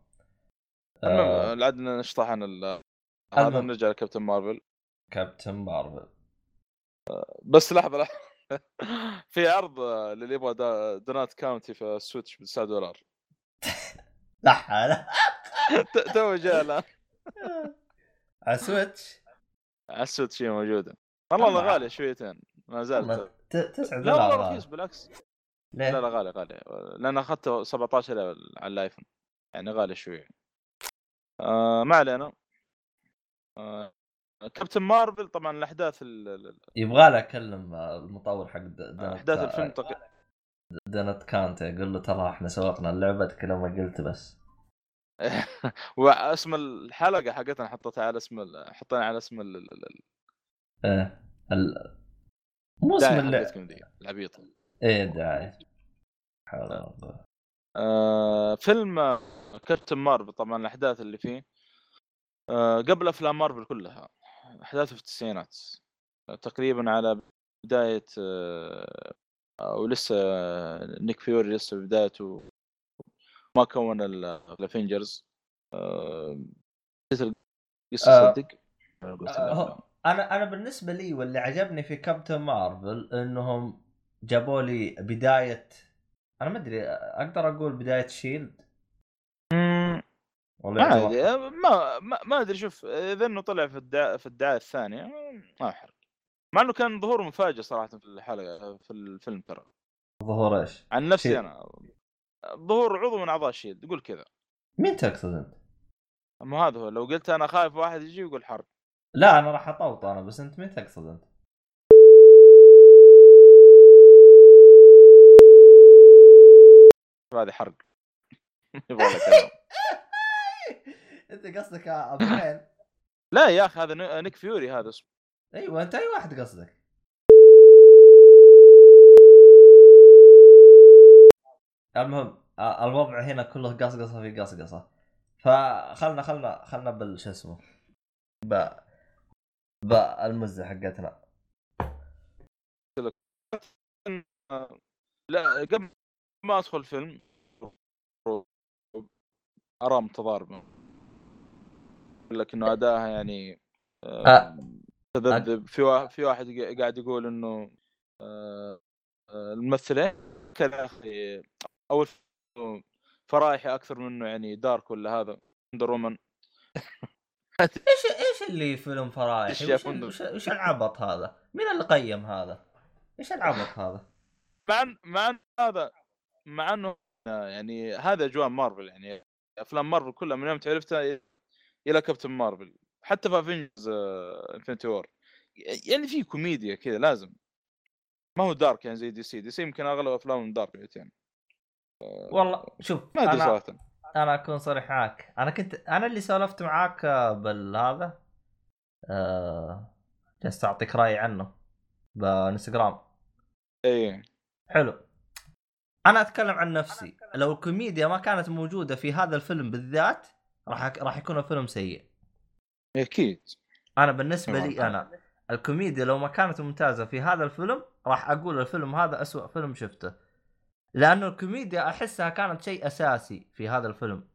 Speaker 2: المهم
Speaker 1: آه،
Speaker 2: نشطح عن ال- هذا. نرجع لكابتن مارفل.
Speaker 1: كابتن مارفل.
Speaker 2: بس لحظة لحظة. في عرض للي يبغى Donut County في ال Switch ب 9 دولار
Speaker 1: لا لا
Speaker 2: تو جاء الآن.
Speaker 1: على Switch
Speaker 2: على ال Switch هي موجودة. والله غالية شويتين ما زالت.
Speaker 1: ت- تسعة
Speaker 2: لا والله
Speaker 1: دولار.
Speaker 2: رخيص بالعكس.
Speaker 1: ليه؟
Speaker 2: لا لا غالي غالي لأن أخذته 17 على ال iPhone. يعني غالي شوية. آه ما علينا. آه كابتن مارفل طبعا الاحداث ال-
Speaker 1: يبغى له اكلم المطور حق
Speaker 2: احداث الفيلم تق...
Speaker 1: دنت كانت أقول له ترى إحنا سوقنا اللعبه لما قلت بس
Speaker 2: واسم الحلقة حقتنا حطيتها على اسم ال- حطينا على اسم ال- ال- ال-
Speaker 1: إيه ال... مو اسم اللعبه
Speaker 2: العبيطه
Speaker 1: إيه داعي.
Speaker 2: آه فيلم آه، كابتن مارفل طبعا الاحداث اللي فيه آه قبل افلام مارفل كلها أحداثه في التسعينات تقريبا على بداية آه أو لسه آه، نيك فيوري لسه في بدايته ما كون ال- ال Avengers آه القصة
Speaker 1: آه،
Speaker 2: صدق؟ أنا
Speaker 1: أنا بالنسبة لي واللي عجبني في كابتن مارفل إنهم جابوا لي بداية أنا ما أدري أقدر أقول
Speaker 2: بداية
Speaker 1: SHIELD
Speaker 2: ما ادري ما ما, ما أدري شوف إذا إنه طلع في الدعايه في الدعايه الثانية ما احرق مع إنه كان ظهور مفاجئ صراحة في الحلقة في الفيلم ترى
Speaker 1: ظهور إيش؟
Speaker 2: عن نفسي
Speaker 1: شيء.
Speaker 2: أنا ظهور عضو من أعضاء شيلد قول كذا
Speaker 1: مين تقصد أنت؟
Speaker 2: اما هذا هو لو قلت أنا خايف واحد يجي يقول حرب
Speaker 1: لا أنا راح أطوط أنا بس أنت مين تقصد أنت؟
Speaker 2: هذه حرق يبغى لك.
Speaker 1: انت قصدك ابو مين؟
Speaker 2: لا يا أخي هذا نيك فيوري هذا اسمه.
Speaker 1: أيوه انت اي واحد قصدك؟ المهم آه، الوضع هنا كله قصقصة في قصقصة. فخلنا خلنا خلنا بال شو اسمه ب بالمزه حقتنا.
Speaker 2: لا قبل ما أدخل الفيلم أرى متضارب يقول لك إنه أداها يعني
Speaker 1: آه.
Speaker 2: آه، تذبذب في واحد في واحد قا- قاعد يقول إنه آه، الممثلين يا أخي أول فرايحي أكثر منه يعني دارك ولا هذا وندر وومن
Speaker 1: إيش إيش اللي فيلم فرايحي؟ وش, وش العبط هذا؟ مين اللي قيم هذا؟ إيش العبط هذا؟
Speaker 2: مع مع هذا مع إنه يعني هذا أجواء مارفل يعني أفلام مارفل كلها من يوم تعرفتها إلى Captain Marvel. حتى في Avengers Infinity War يعني في كوميديا كذا لازم. ما هو dark يعني زي DC DC يمكن أغلب أفلامهم dark يعني
Speaker 1: والله شوف
Speaker 2: ما
Speaker 1: أدري
Speaker 2: صراحة.
Speaker 1: أنا أكون صريح معاك. أنا كنت أنا اللي سولفت معاك آه، بالهذا. جلست أعطيك راي عنه بإنستغرام.
Speaker 2: اي
Speaker 1: حلو. أنا أتكلم عن نفسي. لو الكوميديا ما كانت موجودة في هذا الفيلم بالذات راح راح يكون الفيلم سيء.
Speaker 2: أكيد.
Speaker 1: أنا بالنسبة لي
Speaker 2: طبعاً.
Speaker 1: أنا الكوميديا لو ما كانت ممتازة في هذا الفيلم راح أقول الفيلم هذا أسوأ فيلم شفته. لأنه الكوميديا أحسها كانت شيء أساسي في هذا الفيلم.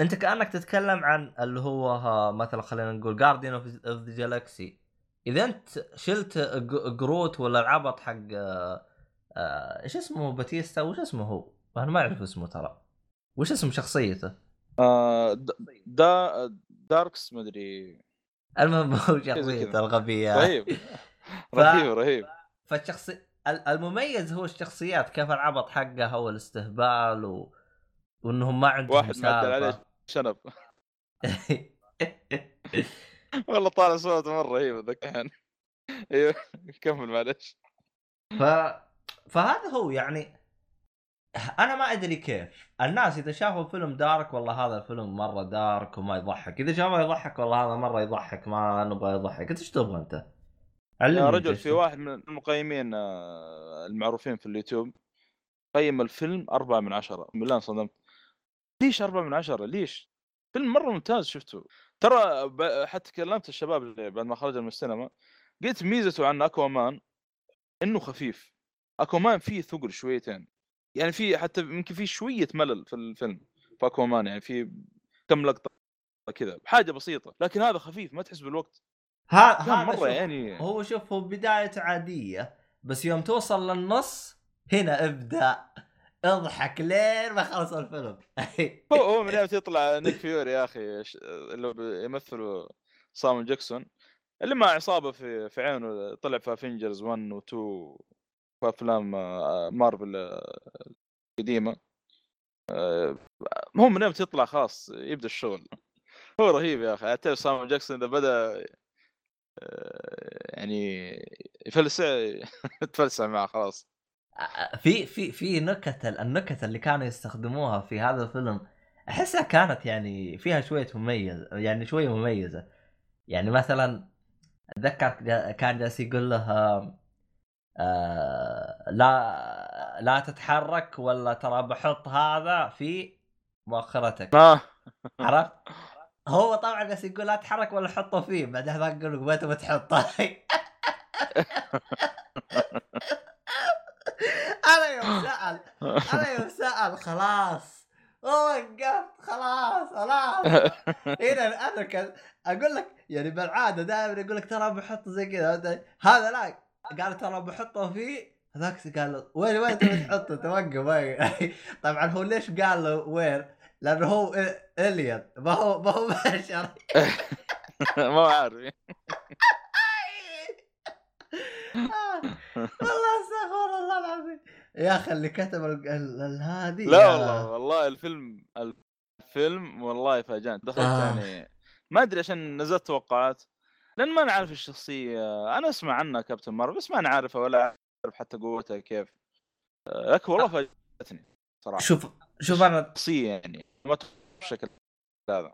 Speaker 1: أنت كأنك تتكلم عن اللي هو ها مثلا خلينا نقول Guardians of the Galaxy إذا أنت شلت ج- Groot ولا العبط حق آه، آه، إيش اسمه Batista؟ وش اسمه هو؟ أنا ما أعرف اسمه ترى. وش اسم شخصيته؟
Speaker 2: آه دا Drax ما أدري.
Speaker 1: المهم هو شخصيته. الغبية.
Speaker 2: رهيب. رهيب رهيب.
Speaker 1: فالشخصي ال- المميز هو الشخصيات كيف العبط حقها والاستهبال و... وإنهم ما عندهم
Speaker 2: واحد معدل عليه شنب. والله طالع صوته مرة رهيب ذاك الحين أيوه كمل معلش.
Speaker 1: ف فهذا هو يعني أنا ما أدري كيف. الناس إذا شافوا فيلم دارك والله هذا الفيلم مرة دارك وما يضحك. إذا شافه يضحك والله هذا مرة يضحك. ما نبغى يضحك. انت إيش تبغى أنت؟
Speaker 2: يا رجل في. واحد من المقيمين آه، المعروفين في اليوتيوب قيم الفيلم أربعة من عشرة. بالله انصدمت ليش أربعة من عشرة؟ ليش؟ فيلم مرة ممتاز شفته. ترى حتى كلمت الشباب بعد ما خرج من السينما قلت ميزته عن أكوامان إنه خفيف. أكوامان فيه ثقل شويتين. يعني في حتى يمكن في شوية ملل في الفيلم في أكوامان يعني في كم لقطة كذا حاجة بسيطة لكن هذا خفيف ما تحس بالوقت.
Speaker 1: ها هذا
Speaker 2: مرة
Speaker 1: شوف،
Speaker 2: يعني
Speaker 1: هو شوف هو بدايته عادية بس يوم توصل للنص هنا ابدأ اضحك لين ما خلص الفيلم.
Speaker 2: هو هو من يوم يطلع Nick Fury يا أخي اللي يمثله Samuel Jackson اللي مع عصابة في في عينه طلع في Avengers 1 و 2 في أفلام آه، مارفل آه، القديمه آه، هو من يوم تطلع خلاص يبدأ الشغل. هو رهيب يا أخي. تعرف Samuel Jackson إذا بدأ آه، يعني يفلسع تفلسع معه خلاص.
Speaker 1: في في في نكت النكت اللي كانوا يستخدموها في هذا الفيلم أحسها كانت يعني فيها شوية مميز يعني شوية مميزة. يعني مثلا أتذكر كان جالس يقول له آه، لا لا تتحرك ولا ترى بحط هذا في مؤخرتك
Speaker 2: آه.
Speaker 1: عرفت؟ هو طبعا جالس يقول لا تتحرك ولا حطه فيه بعدين هذاك يقول لك وين تبغى تحطه؟ أنا يوم سأل أنا يوم سأل خلاص وقفت خلاص خلاص هنا أنا أقول لك يعني بالعادة دائما يقول لك ترى بحط زي كذا هذا لا قال ترى بحطه فيه هذاك قال له وين وين تبي تحطه؟ توقف وين؟ طبعا هو ليش قال له وين؟ لأنه هو الين ما هو ما هو بشر.
Speaker 2: ما هو عارف.
Speaker 1: والله استغفر الله العظيم. يا أخي اللي كتب هذه
Speaker 2: لا والله والله الفيلم الفيلم والله فاجأني. دخلت
Speaker 1: آه.
Speaker 2: يعني ما أدري عشان نزلت توقعات. لأن ما نعرف الشخصية. أنا أسمع عنها كابتن مارفل بس ما نعرفها ولا أعرف حتى قوتها كيف. آه، لكن والله فاجأتني صراحة.
Speaker 1: شوف شوف أنا
Speaker 2: شخصية يعني ما بالشكل هذا.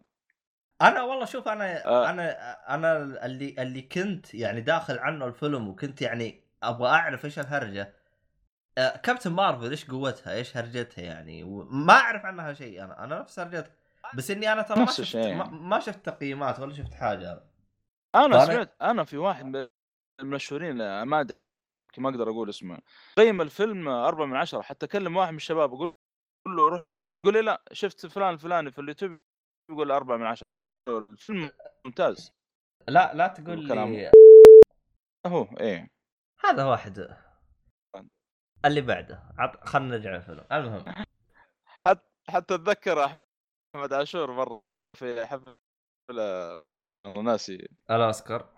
Speaker 1: أنا والله شوف أنا
Speaker 2: آه.
Speaker 1: أنا أنا اللي اللي كنت يعني داخل عنه الفيلم وكنت يعني أبغى أعرف إيش الهرجة. آه، كابتن مارفل إيش قوتها؟ إيش هرجتها يعني؟ وما أعرف عنها شيء أنا. أنا نفس هرجتها. بس إني أنا ترى ما شفت
Speaker 2: الشيء
Speaker 1: ما,
Speaker 2: يعني.
Speaker 1: ما شفت تقييمات ولا شفت
Speaker 2: حاجة.
Speaker 1: أنا
Speaker 2: سمعت أنا في واحد من المشهورين آه، ما أدري، ما أقدر أقول اسمه. قيم الفيلم أربعة من عشرة حتى كلم واحد من الشباب يقول قول له روح يقول لي لا شفت فلان الفلاني في اليوتيوب يقول أربعة من عشرة. الفيلم ممتاز.
Speaker 1: لا لا تقول. لي
Speaker 2: اهو إيه.
Speaker 1: هذا واحد. اللي بعده عط... خلينا نرجع للفيلم. المهم.
Speaker 2: حتى أتذكر أحمد عاشور مرة في حفل والله ناسي.
Speaker 1: الاوسكار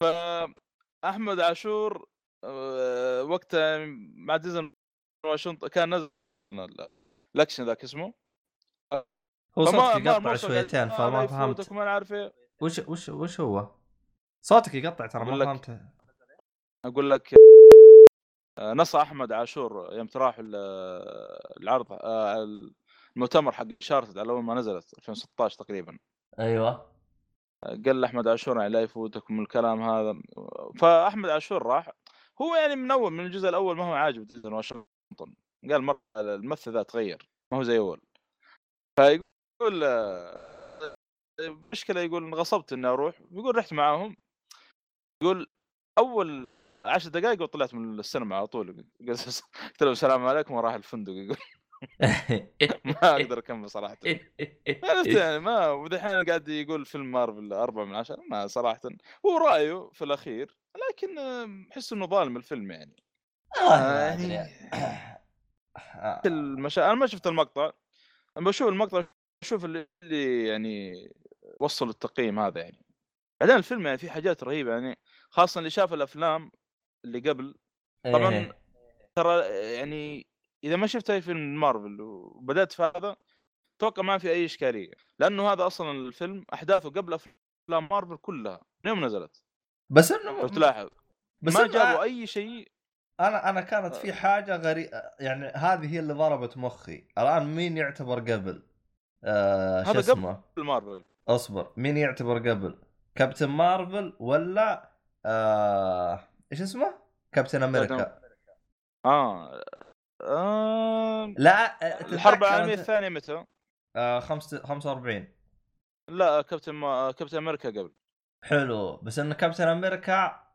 Speaker 2: فاحمد عاشور آه، وقتها مع ديزن واشنطن كان نزل ال- الأكشن ذاك اسمه.
Speaker 1: هو صوتك
Speaker 2: ما-
Speaker 1: يقطع
Speaker 2: ما
Speaker 1: شويتين
Speaker 2: آه،
Speaker 1: فما فهمت.
Speaker 2: أنا عارف إيه.
Speaker 1: وش وش وش هو؟ صوتك يقطع ترى ما فهمت
Speaker 2: أقول لك. آه، نص أحمد عاشور يوم ال- العرض المؤتمر حق شارتد على أول ما نزلت 2016 تقريبا.
Speaker 1: أيوه.
Speaker 2: قال لأحمد عاشور يعني لا يفوتكم الكلام هذا. فأحمد عاشور راح. هو يعني من أول من الجزء الأول ما هو عاجب واشنطن. قال مرة الممثل ذا تغير ما هو زي أول. فيقول آه، مشكله يقول انغصبت إني أروح. يقول رحت معاهم. يقول أول عشر دقائق وطلعت من السينما على طول. قلت لهم السلام عليكم وراح الفندق. يقول ما أقدر أكمل صراحة عرفت يعني ما ودحين قاعد يقول فيلم مارفل أربعة من عشرة ما صراحة هو رأيه في الأخير لكن آه، أحس إنه ظالم الفيلم يعني
Speaker 1: ما أدري. آه.
Speaker 2: المشا... أنا ما شفت المقطع أنا بشوف المقطع أشوف اللي, يعني وصل التقييم هذا يعني بعدين الفيلم يعني فيه حاجات رهيبة يعني خاصة اللي شاف الأفلام اللي قبل طبعاً
Speaker 1: إيه.
Speaker 2: ترى يعني إذا ما شفت أي فيلم مارفل وبدأت في هذا أتوقع ما في أي إشكالية. لأنه هذا أصلا الفيلم أحداثه قبل أفلام مارفل كلها من يوم نزلت؟
Speaker 1: بس
Speaker 2: لو
Speaker 1: انه
Speaker 2: تلاحظ.
Speaker 1: بس
Speaker 2: ما جابوا أي شيء.
Speaker 1: أنا أنا كانت في حاجة غريبه يعني هذه هي اللي ضربت مخي. الآن مين يعتبر قبل؟ آه شو
Speaker 2: هذا قبل.
Speaker 1: اسمه
Speaker 2: مارفل.
Speaker 1: اصبر. مين يعتبر قبل؟ كابتن مارفل ولا آه إيش اسمه؟ كابتن أمريكا.
Speaker 2: آه. آه
Speaker 1: لا آه،
Speaker 2: الحرب
Speaker 1: العالمية
Speaker 2: الثانية متى؟
Speaker 1: آه خمس 45
Speaker 2: لا كابتن ما... كابتن أمريكا قبل
Speaker 1: حلو بس انه كابتن أمريكا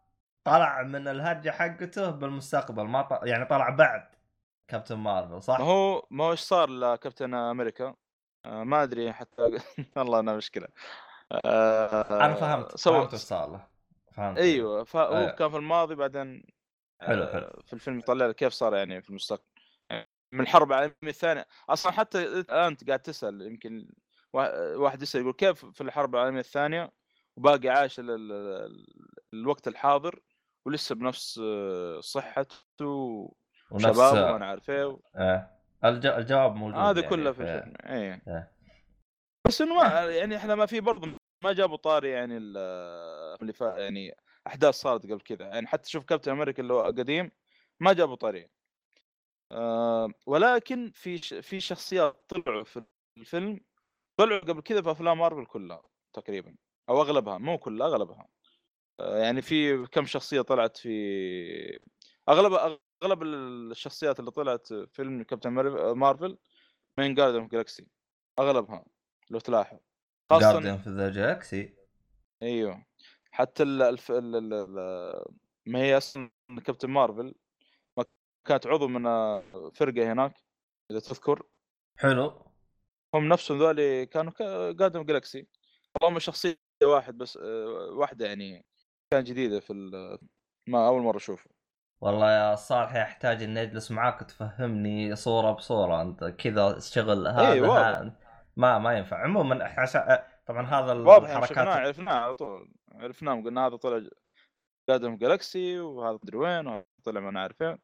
Speaker 1: طلع من الهرجة حقته بالمستقبل ما ط... يعني طلع بعد كابتن مارفل صح؟
Speaker 2: ما هو ما هو إيش صار لكابتن أمريكا؟ آه ما أدري حتى والله أنا مشكلة آه
Speaker 1: أنا فهمت
Speaker 2: سوى
Speaker 1: فهمت إيش صار له فهمت
Speaker 2: أيوه فهو
Speaker 1: أيوة.
Speaker 2: كان في الماضي بعدين
Speaker 1: حلو،
Speaker 2: آه،
Speaker 1: حلو.
Speaker 2: في الفيلم يطلع لك كيف صار يعني في المستقبل من الحرب العالميه الثانية أصلا حتى انت قاعد تسأل يمكن وا- واحد يسأل يقول كيف في الحرب العالمية الثانية وباقي عايش ال- ال- ال- الوقت الحاضر ولسه بنفس آه، صحته وشبابه وأنا عارف إيه
Speaker 1: آه. الج... الجواب موجود
Speaker 2: هذا
Speaker 1: يعني
Speaker 2: كله في الفيلم إيه
Speaker 1: إيه.
Speaker 2: بس إنه ما يعني إحنا ما في برضه ما جابوا طاري يعني ال- اللي يعني أحداث صارت قبل كذا يعني حتى شوف كابتن أمريكا اللي هو قديم ما جابوا طاري آه ولكن في. في شخصيات طلعوا في الفيلم طلعوا قبل كذا في أفلام مارفل كلها تقريبا أو أغلبها مو كلها أغلبها. آه يعني في كم شخصية طلعت في اغلب أغلب الشخصيات اللي طلعت في فيلم كابتن مارف- مارفل من جاردن جالكسي أغلبها لو تلاحظ.
Speaker 1: جاردن في ذا جالاكسي؟
Speaker 2: إيوه. حتى ال الف... ال... ال... ال... ما هي أصلا كابتن مارفل ما كانت عضو من آه، فرقة هناك إذا تذكر.
Speaker 1: حلو.
Speaker 2: هم نفسهم ذولي كانوا جاردن جالكسي اللهم شخصية واحد بس آه، واحدة يعني كان جديدة في. ما أول مرة أشوفه.
Speaker 1: والله يا صالح يحتاج إني أجلس معاك وتفهمني صورة بصورة. أنت كذا شغل هذا
Speaker 2: إيه، واضح.
Speaker 1: ها- ما ما ينفع. عموما عشان طبعا هذا
Speaker 2: واضح يعني شفناه
Speaker 1: الحركات
Speaker 2: عرفناه على طول. عرفناه قلنا هذا طلع Guardians Galaxy وهذا مدري وين وهذا طلع ما نعرف فين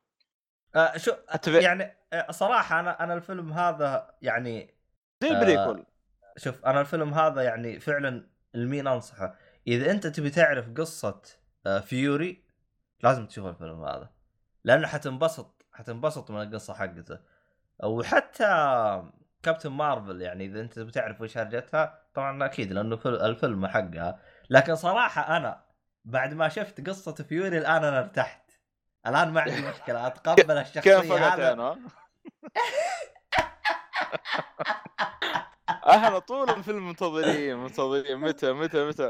Speaker 1: آه شو
Speaker 2: حتى في-
Speaker 1: يعني آه، صراحة أنا أنا الفيلم هذا يعني
Speaker 2: زي
Speaker 1: آه،
Speaker 2: ال prequel
Speaker 1: شوف أنا الفيلم هذا يعني فعلا لمين أنصحه؟ إذا أنت تبي تعرف قصة آه، Fury لازم تشوف الفيلم هذا لأنه حتنبسط حتنبسط من القصة حقته. وحتى Captain Marvel يعني إذا أنت تبي تعرف وش هرجتها طبعا أكيد لأنه فيل- الفيلم حقها. لكن صراحة أنا بعد ما شفت قصة Fury الآن أنا ارتحت. الآن ما عندي
Speaker 2: مشكلة
Speaker 1: أتقبل
Speaker 2: الشخصية
Speaker 1: هذا.
Speaker 2: إحنا طول الفيلم منتظرين منتظرين. متى متى متى؟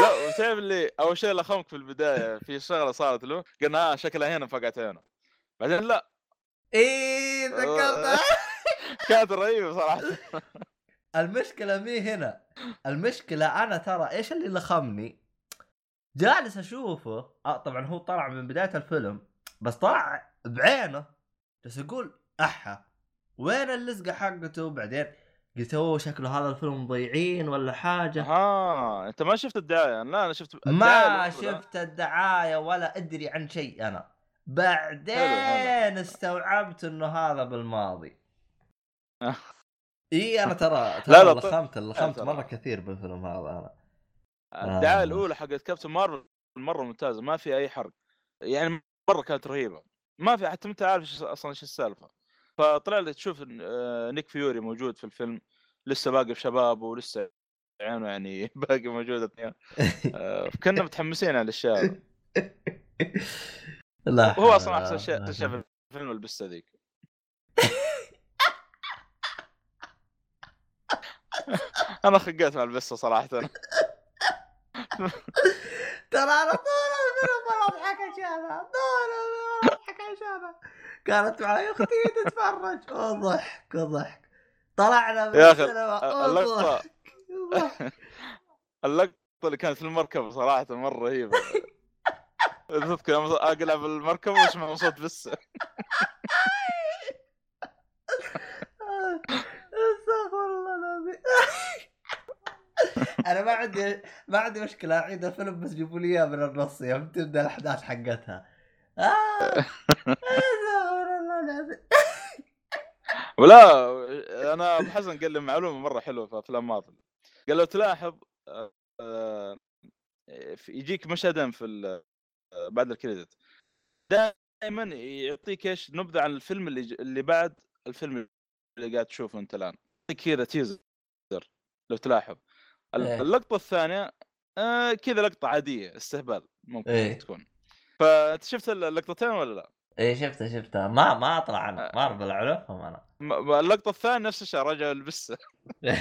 Speaker 2: لا وتعرف اللي أول شيء لخمك في البداية في شغلة صارت له قلنا آه شكلها هنا فقعت عينه بعدين لا.
Speaker 1: إيه ذكرتها.
Speaker 2: كانت رهيبة صراحة.
Speaker 1: المشكلة مي هنا. المشكلة أنا ترى إيش اللي لخمني؟ جالس أشوفه. آه طبعا هو طلع من بداية الفيلم بس طلع بعينه. بس أقول أحا وين اللزقة حقته؟ بعدين قلت أوه شكله هذا الفيلم مضيعين ولا حاجة.
Speaker 2: ها أنت ما شفت الدعاية؟ لا أنا شفت
Speaker 1: ما. شفت الدعاية ولا أدري عن شيء
Speaker 2: حلو،
Speaker 1: بعدين استوعبت إنه هذا بالماضي. إي أنا ترى ترى
Speaker 2: لا، لا، طيب.
Speaker 1: لخمت لخمت. مرة كثير بالفيلم هذا أنا.
Speaker 2: الدعاية
Speaker 1: آه.
Speaker 2: الأولى حقت Captain Marvel مرة ممتازة ما في أي حرق. يعني مرة كانت رهيبة. ما في حتى أنت عارف أصلا إيش السالفة. فطلع لك تشوف آه، Nick Fury موجود في الفيلم. لسه باقي بشبابه ولسه عينه يعني باقي موجود اثنين آه، كنا متحمسين على الأشياء.
Speaker 1: لا
Speaker 2: هو أصلا
Speaker 1: أحسن
Speaker 2: شيء. شيء في الفيلم البسه ذيك أنا خقيت مع البسه صراحة.
Speaker 1: ترى أنا طول الفيلم ما اضحك عشانها طول الفيلم اضحك عشانها كانت معي أختي تتفرج. وضحك وضحك طلعنا من
Speaker 2: يا
Speaker 1: السينما
Speaker 2: اللقطة
Speaker 1: وضحك وضحك.
Speaker 2: اللقطة اللي كانت في المركب صراحة مرة رهيبة. تذكر أقلع بالمركب وأسمع صوت بس
Speaker 1: استغفر الله العظيم أنا ما عندي ما عندي مشكلة أعيد الفيلم بس جيبوا لي إياه من النص يوم تبدأ الأحداث حقتها. آه.
Speaker 2: ولا أنا أبو حسن قال لي معلومة مرة حلوة في أفلام مارفل. قال لو تلاحظ آه، يجيك مشهدين في آه، بعد الكريدت. دائما يعطيك إيش نبذة عن الفيلم اللي اللي بعد الفيلم اللي قاعد تشوفه أنت الآن. يعطيك كذا تيزر لو تلاحظ.
Speaker 1: إيه.
Speaker 2: اللقطة الثانية آه، كذا لقطة عادية استهبال ممكن
Speaker 1: إيه.
Speaker 2: تكون فأنت شفت اللقطتين ولا لا؟
Speaker 1: إيه شفتها شفتها ما ما أطلع أنا
Speaker 2: آه.
Speaker 1: مارفل اعرفهم
Speaker 2: أنا اللقطة الثانية نفس الشيء رجع لبسه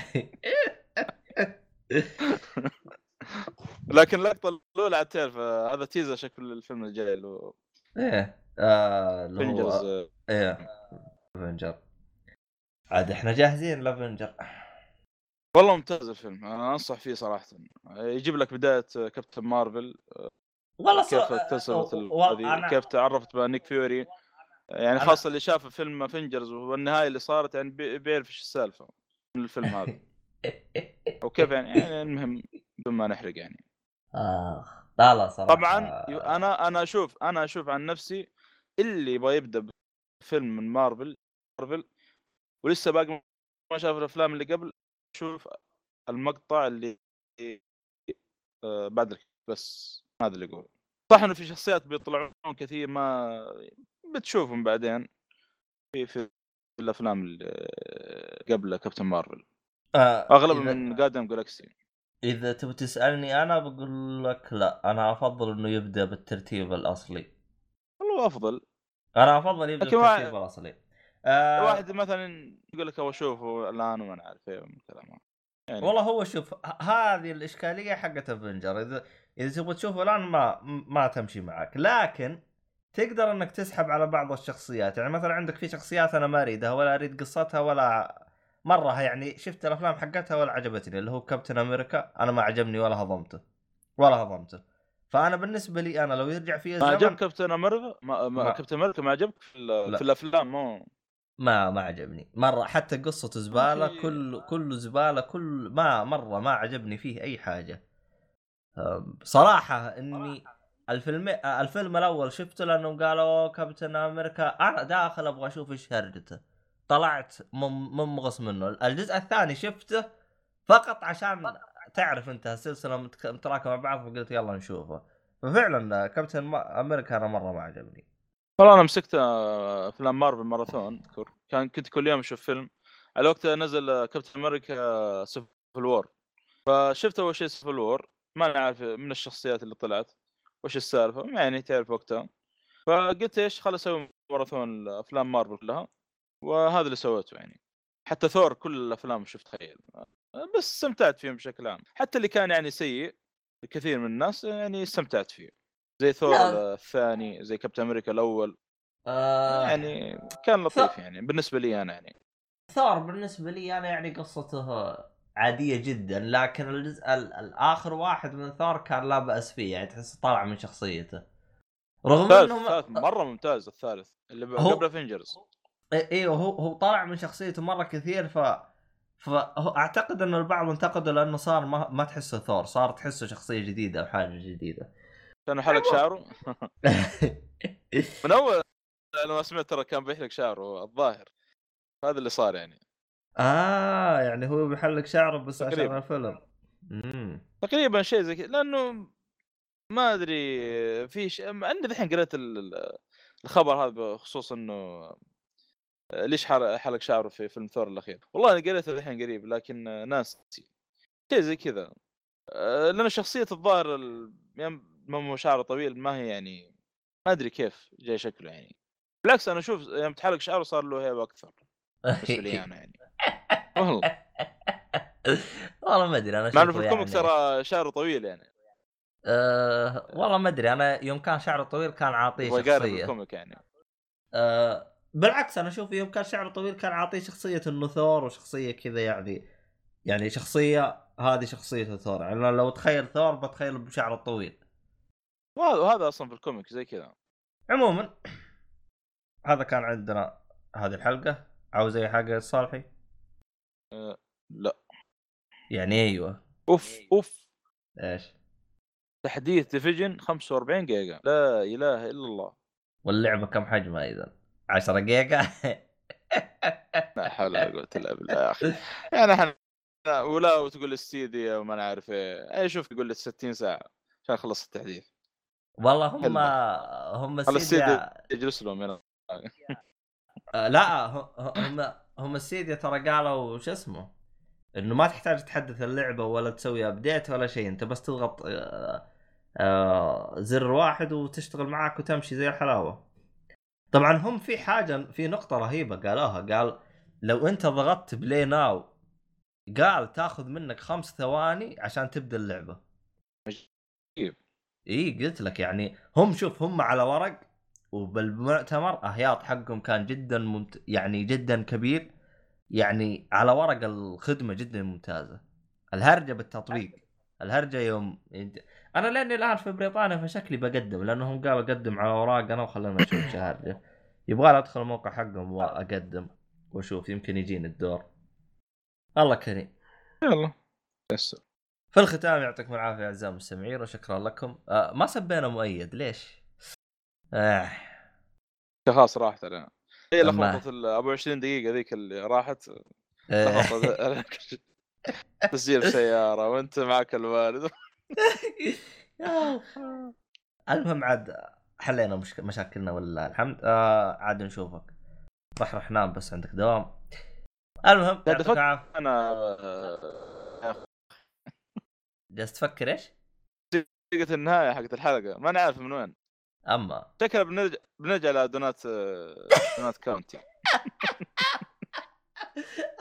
Speaker 2: لكن اللقطة الأولى عاد تعرف آه، هذا تيزر شكل الفيلم الجاي اللي هو
Speaker 1: إيه آه، اللي هو إيه افنجر عاد إحنا جاهزين لافنجر
Speaker 2: والله ممتاز الفيلم أنا أنصح فيه صراحة. يجيب لك بداية Captain Marvel
Speaker 1: والله
Speaker 2: كيف اكتسبت
Speaker 1: أنا-
Speaker 2: كيف تعرفت ب Nick Fury.
Speaker 1: يعني
Speaker 2: خاصة اللي شاف فيلم Avengers والنهاية اللي صارت يعني بي- بيعرف إيش السالفة من الفيلم هذا. وكيف يعني, يعني المهم بدون ما نحرق يعني.
Speaker 1: آخ لا لا صراحة
Speaker 2: طبعا أنا أنا أشوف أنا أشوف عن نفسي اللي يبغى يبدأ بفيلم من Marvel Marvel ولسه باقي ما شاف الأفلام اللي قبل شوف المقطع اللي آه، بعد بس هذا اللي يقول صح إنه في شخصيات بيطلعون كثير ما بتشوفهم بعدين. في في الأفلام اللي قبل كابتن مارفل
Speaker 1: آه،
Speaker 2: أغلب
Speaker 1: إذا-
Speaker 2: من قادم جالكسي
Speaker 1: إذا تبي تسألني أنا بقول لك لا. أنا أفضل إنه يبدأ بالترتيب الأصلي.
Speaker 2: والله
Speaker 1: أفضل. أنا
Speaker 2: أفضل يبدأ
Speaker 1: بالترتيب الأصلي. آه
Speaker 2: واحد مثلا يقول لك أبغى اشوفه الآن وما عارف إيه من يعني
Speaker 1: والله هو شوف هذه الإشكالية حقت افنجر إذا إذا تبغى تشوفه الآن ما ما تمشي معك. لكن تقدر إنك تسحب على بعض الشخصيات. يعني مثلا عندك في شخصيات أنا ما أريدها ولا أريد قصتها ولا مرة. يعني شفت الأفلام حقتها ولا عجبتني اللي هو كابتن أمريكا أنا ما عجبني ولا هضمته ولا هضمته. فأنا بالنسبة لي أنا لو يرجع في
Speaker 2: ما
Speaker 1: الزمن
Speaker 2: عجب كابتن أمريكا ما, ما
Speaker 1: ما-
Speaker 2: كابتن أمريكا ما عجبك في. في الأفلام مو
Speaker 1: ما ما عجبني. مرة حتى قصته
Speaker 2: زبالة.
Speaker 1: كل كله زبالة كل ما مرة ما عجبني فيه أي حاجة. صراحة إني الفيلم الفيلم الأول شفته لأنهم قالوا كابتن أمريكا أنا داخل أبغى أشوف إيش هرجته. طلعت مم- منغص منه. الجزء الثاني شفته فقط عشان تعرف أنت السلسلة متراكمة مع بعض فقلت يلا نشوفه. ففعلا Captain America أنا مرة ما عجبني.
Speaker 2: والله أنا مسكت آه، أفلام مارفل ماراثون كان كنت كل يوم أشوف فيلم. على وقتها نزل Captain America Civil War فشفت أول شيء Civil War ما عارف من الشخصيات اللي طلعت وش السالفة يعني تعرف وقتها. فقلت إيش خل أسوي ماراثون افلام مارفل كلها وهذا اللي سويته يعني. حتى ثور كل الأفلام شفت تخيل بس استمتعت فيهم بشكل عام. حتى اللي كان يعني سيء كثير من الناس يعني استمتعت فيه. زي ثور
Speaker 1: لا.
Speaker 2: الثاني زي كابتن أمريكا الأول
Speaker 1: آه
Speaker 2: يعني كان لطيف يعني بالنسبة لي أنا يعني
Speaker 1: ثور بالنسبة لي أنا يعني قصته عادية جدا لكن الجزء ال- الآخر واحد من ثور كان لا بأس فيه يعني تحس طالع من شخصيته رغم
Speaker 2: الثالث
Speaker 1: انه
Speaker 2: الثالث. مرة ممتاز الثالث اللي
Speaker 1: هو-
Speaker 2: قبل افنجرز
Speaker 1: أيوه هو هو طالع من شخصيته مرة كثير ف فاعتقد انه البعض انتقده لأنه صار ما, ما تحسه ثور صار تحسه شخصية جديدة أو حاجة جديدة
Speaker 2: كان حلق شعره؟ من أول لما سمعت ترى كان بيحلق شعره الظاهر. هذا اللي صار يعني.
Speaker 1: آه يعني هو بيحلق شعره بس عشان
Speaker 2: تقريباً.
Speaker 1: الفيلم. امم
Speaker 2: تقريبا شيء زي كذا لأنه ما أدري في ش... عندي الحين قريت ال- ال- الخبر هذا بخصوص إنه ليش حلق شعره في فيلم ثور الأخير. والله أنا قريته الحين قريب لكن ناس شيء زي كذا. آه، لأن شخصية الظاهر ال- يعني مو شعره طويل ما هي يعني ما أدري كيف جاي شكله يعني. بالعكس أنا أشوف يوم تحلق شعره صار له هيبة أكثر بالنسبة لي أنا يعني. والله.
Speaker 1: والله ما أدري أنا
Speaker 2: مع
Speaker 1: إنه
Speaker 2: في ال comic
Speaker 1: يعني-
Speaker 2: ترى شعره طويل يعني.
Speaker 1: أه والله ما أدري أنا يوم كان شعره طويل كان عاطيه
Speaker 2: شخصية.
Speaker 1: ال
Speaker 2: comic يعني.
Speaker 1: أه بالعكس أنا أشوف يوم كان شعره طويل كان عاطيه شخصية إنه ثور وشخصية كذا يعني يعني شخصية هذه شخصيه ثور. يعني لو تخيل ثور بتخيل بشعره الطويل
Speaker 2: وهذا وهذا أصلا في ال comic زي كذا.
Speaker 1: عموما هذا كان عندنا هذه الحلقة. عاوز أي حاجة يا صالحي
Speaker 2: لا.
Speaker 1: يعني أيوه.
Speaker 2: أوف أوف.
Speaker 1: إيش؟
Speaker 2: تحديث Division 45 جيجا. لا إله إلا الله.
Speaker 1: واللعبة كم حجمها إذا؟ 10 جيجا؟
Speaker 2: لا حول ولا قوة إلا بالله يا أخي. يعني إحنا ولا وتقول لي Stadia وما نعرف إيه. أي شوف يقول لي 60 ساعة. عشان خلص التحديث.
Speaker 1: والله هم. هم
Speaker 2: ال
Speaker 1: Stadia
Speaker 2: ال Stadia يجلس لهم هنا
Speaker 1: آه، لا هم هم ال Stadia ترى قالوا شو اسمه إنه ما تحتاج تحدث اللعبة ولا تسوي update ولا شيء أنت بس تضغط آه، آه، زر واحد وتشتغل معك وتمشي زي الحلاوة طبعا هم في حاجة في نقطة رهيبة قالوها قال لو أنت ضغطت play now قال تاخذ منك خمس ثواني عشان تبدأ اللعبة
Speaker 2: عجيب.
Speaker 1: إي قلت لك يعني هم شوف هم على ورق وبالمؤتمر أهياط حقهم كان جدا ممت... يعني جدا كبير يعني على ورق الخدمة جدا ممتازة. الهرجة بالتطبيق الهرجة يوم أنا لأني الآن في بريطانيا فشكلي بقدم لأنهم قالوا اقدم على أوراق أنا وخلينا نشوف شو هرجه يبغى أدخل الموقع حقهم وأقدم وأشوف يمكن يجيني الدور. الله كريم.
Speaker 2: يلا. يس
Speaker 1: في الختام يعطيكم العافية أعزائي المستمعين وشكرا لكم. آه ما سبينا مؤيد ليش؟ آه.
Speaker 2: خلاص راحت علينا. هي لخبطة ال 24 دقيقة ذيك اللي راحت.
Speaker 1: آه.
Speaker 2: تسجيل سيارة وأنت معك الوالد.
Speaker 1: المهم عاد حلينا مشك... مشاكلنا ولله الحمد. آه عاد نشوفك. رح رح نام بس عندك دوام. المهم يعطيك
Speaker 2: العافية. أنا
Speaker 1: جالس تفكر إيش؟
Speaker 2: دقيقه النهاية حقت الحلقة ما نعرف من وين.
Speaker 1: أما.
Speaker 2: شكلها بنرجع بنرجع لدونات دونات كاونتي.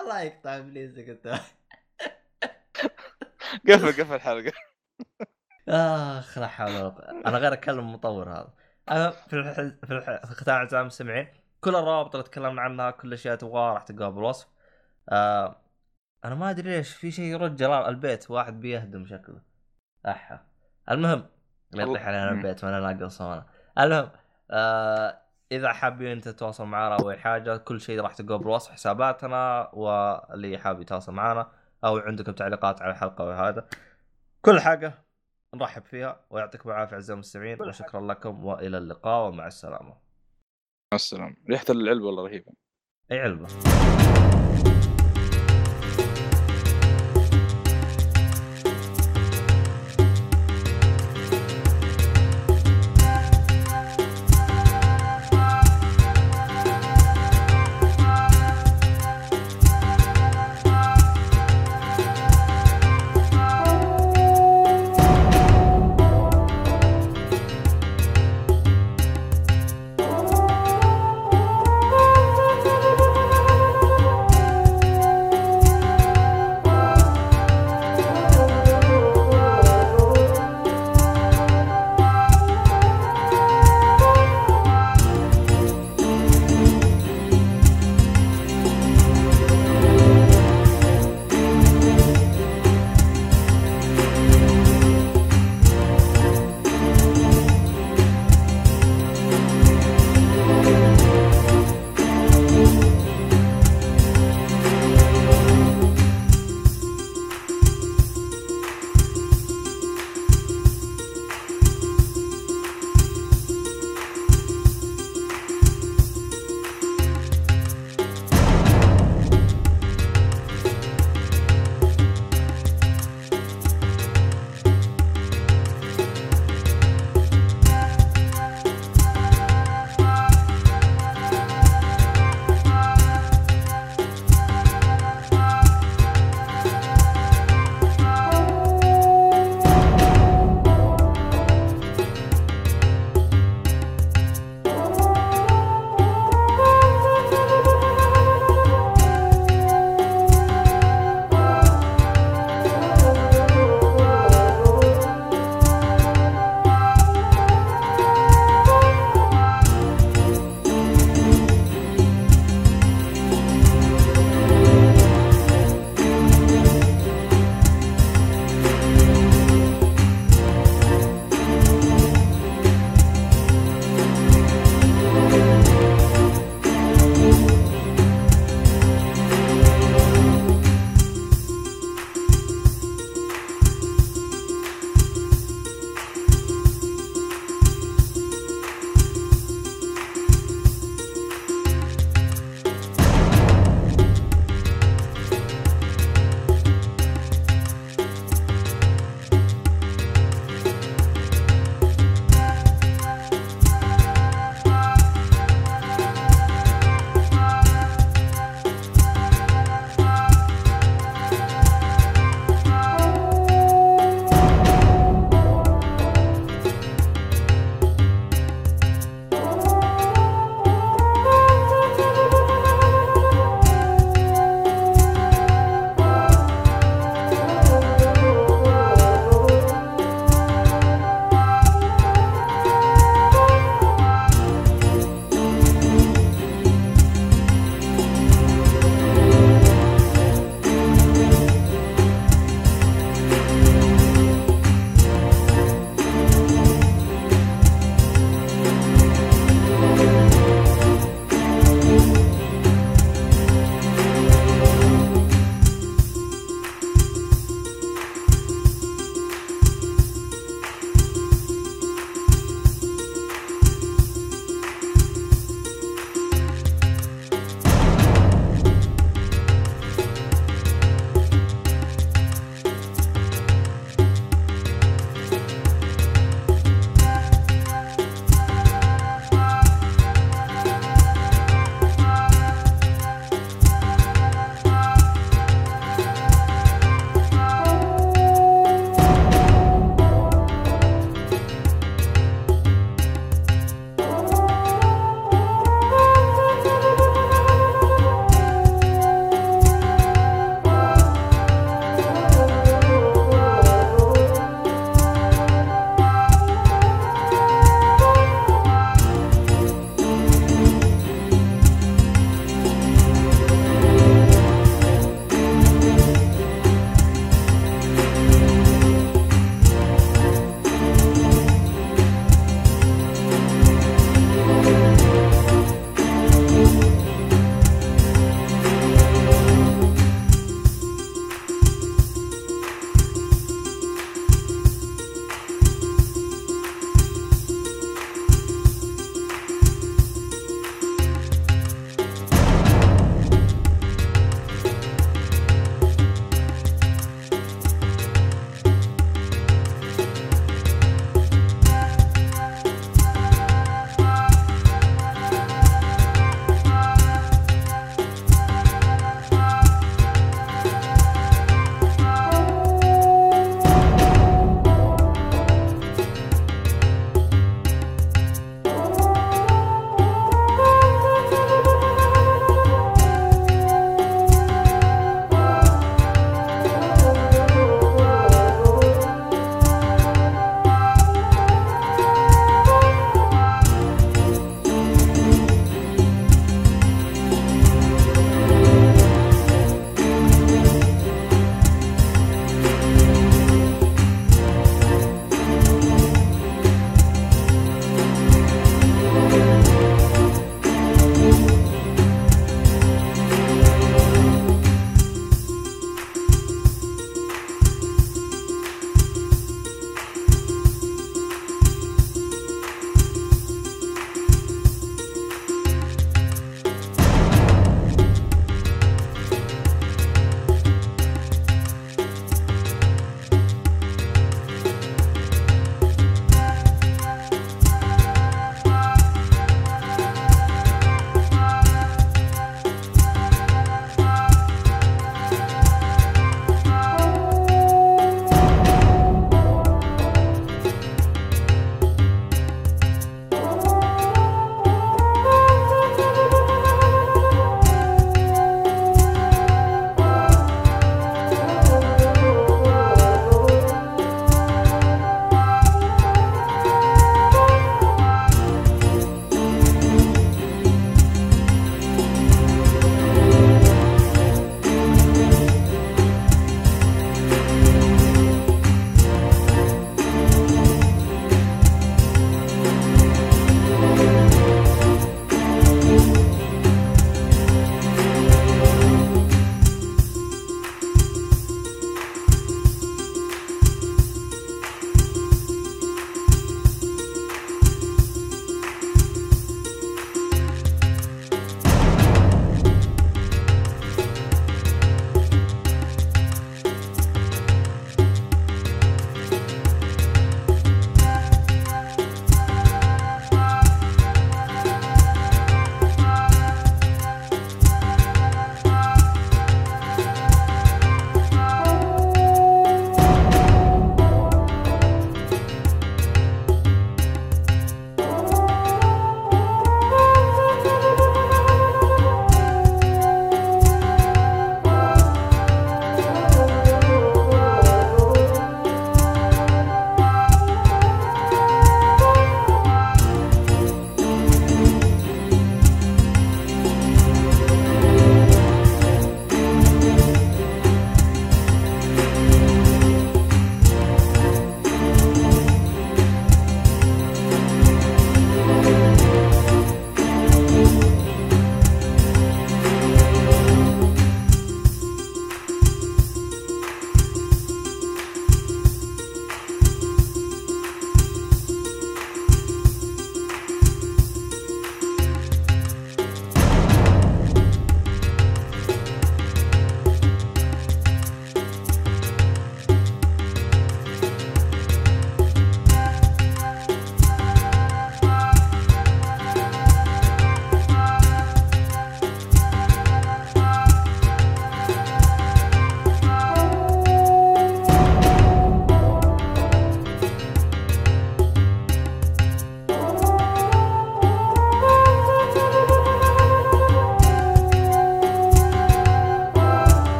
Speaker 1: الله يقطع إبليسك أنت.
Speaker 2: قفل قفل الحلقة.
Speaker 1: آخ لا حول ولا قوة. أنا غير اكلم المطور هذا. أنا في الح... في, الح... في الختام اعزائي المستمعين كل الروابط اللي تكلمنا عنها كل شيء تبغاها راح تلقاها بالوصف. آه... أنا ما أدري ليش في شيء يرد جلال البيت واحد بيهدم شكله. أحا. المهم الله يطيح علينا. البيت وأنا ناقل صوانه المهم آه... إذا حابين تتواصل معنا أو أي حاجة كل شيء راح تلقوه بالوصف حساباتنا واللي حاب يتواصل معنا أو عندكم تعليقات على الحلقة وهذا كل حاجة نرحب فيها ويعطيكم العافية أعزائي المستمعين وشكرا لكم وإلى اللقاء ومع السلامة.
Speaker 2: مع السلامة. ريحة العلبة والله رهيبة.
Speaker 1: أي علبة.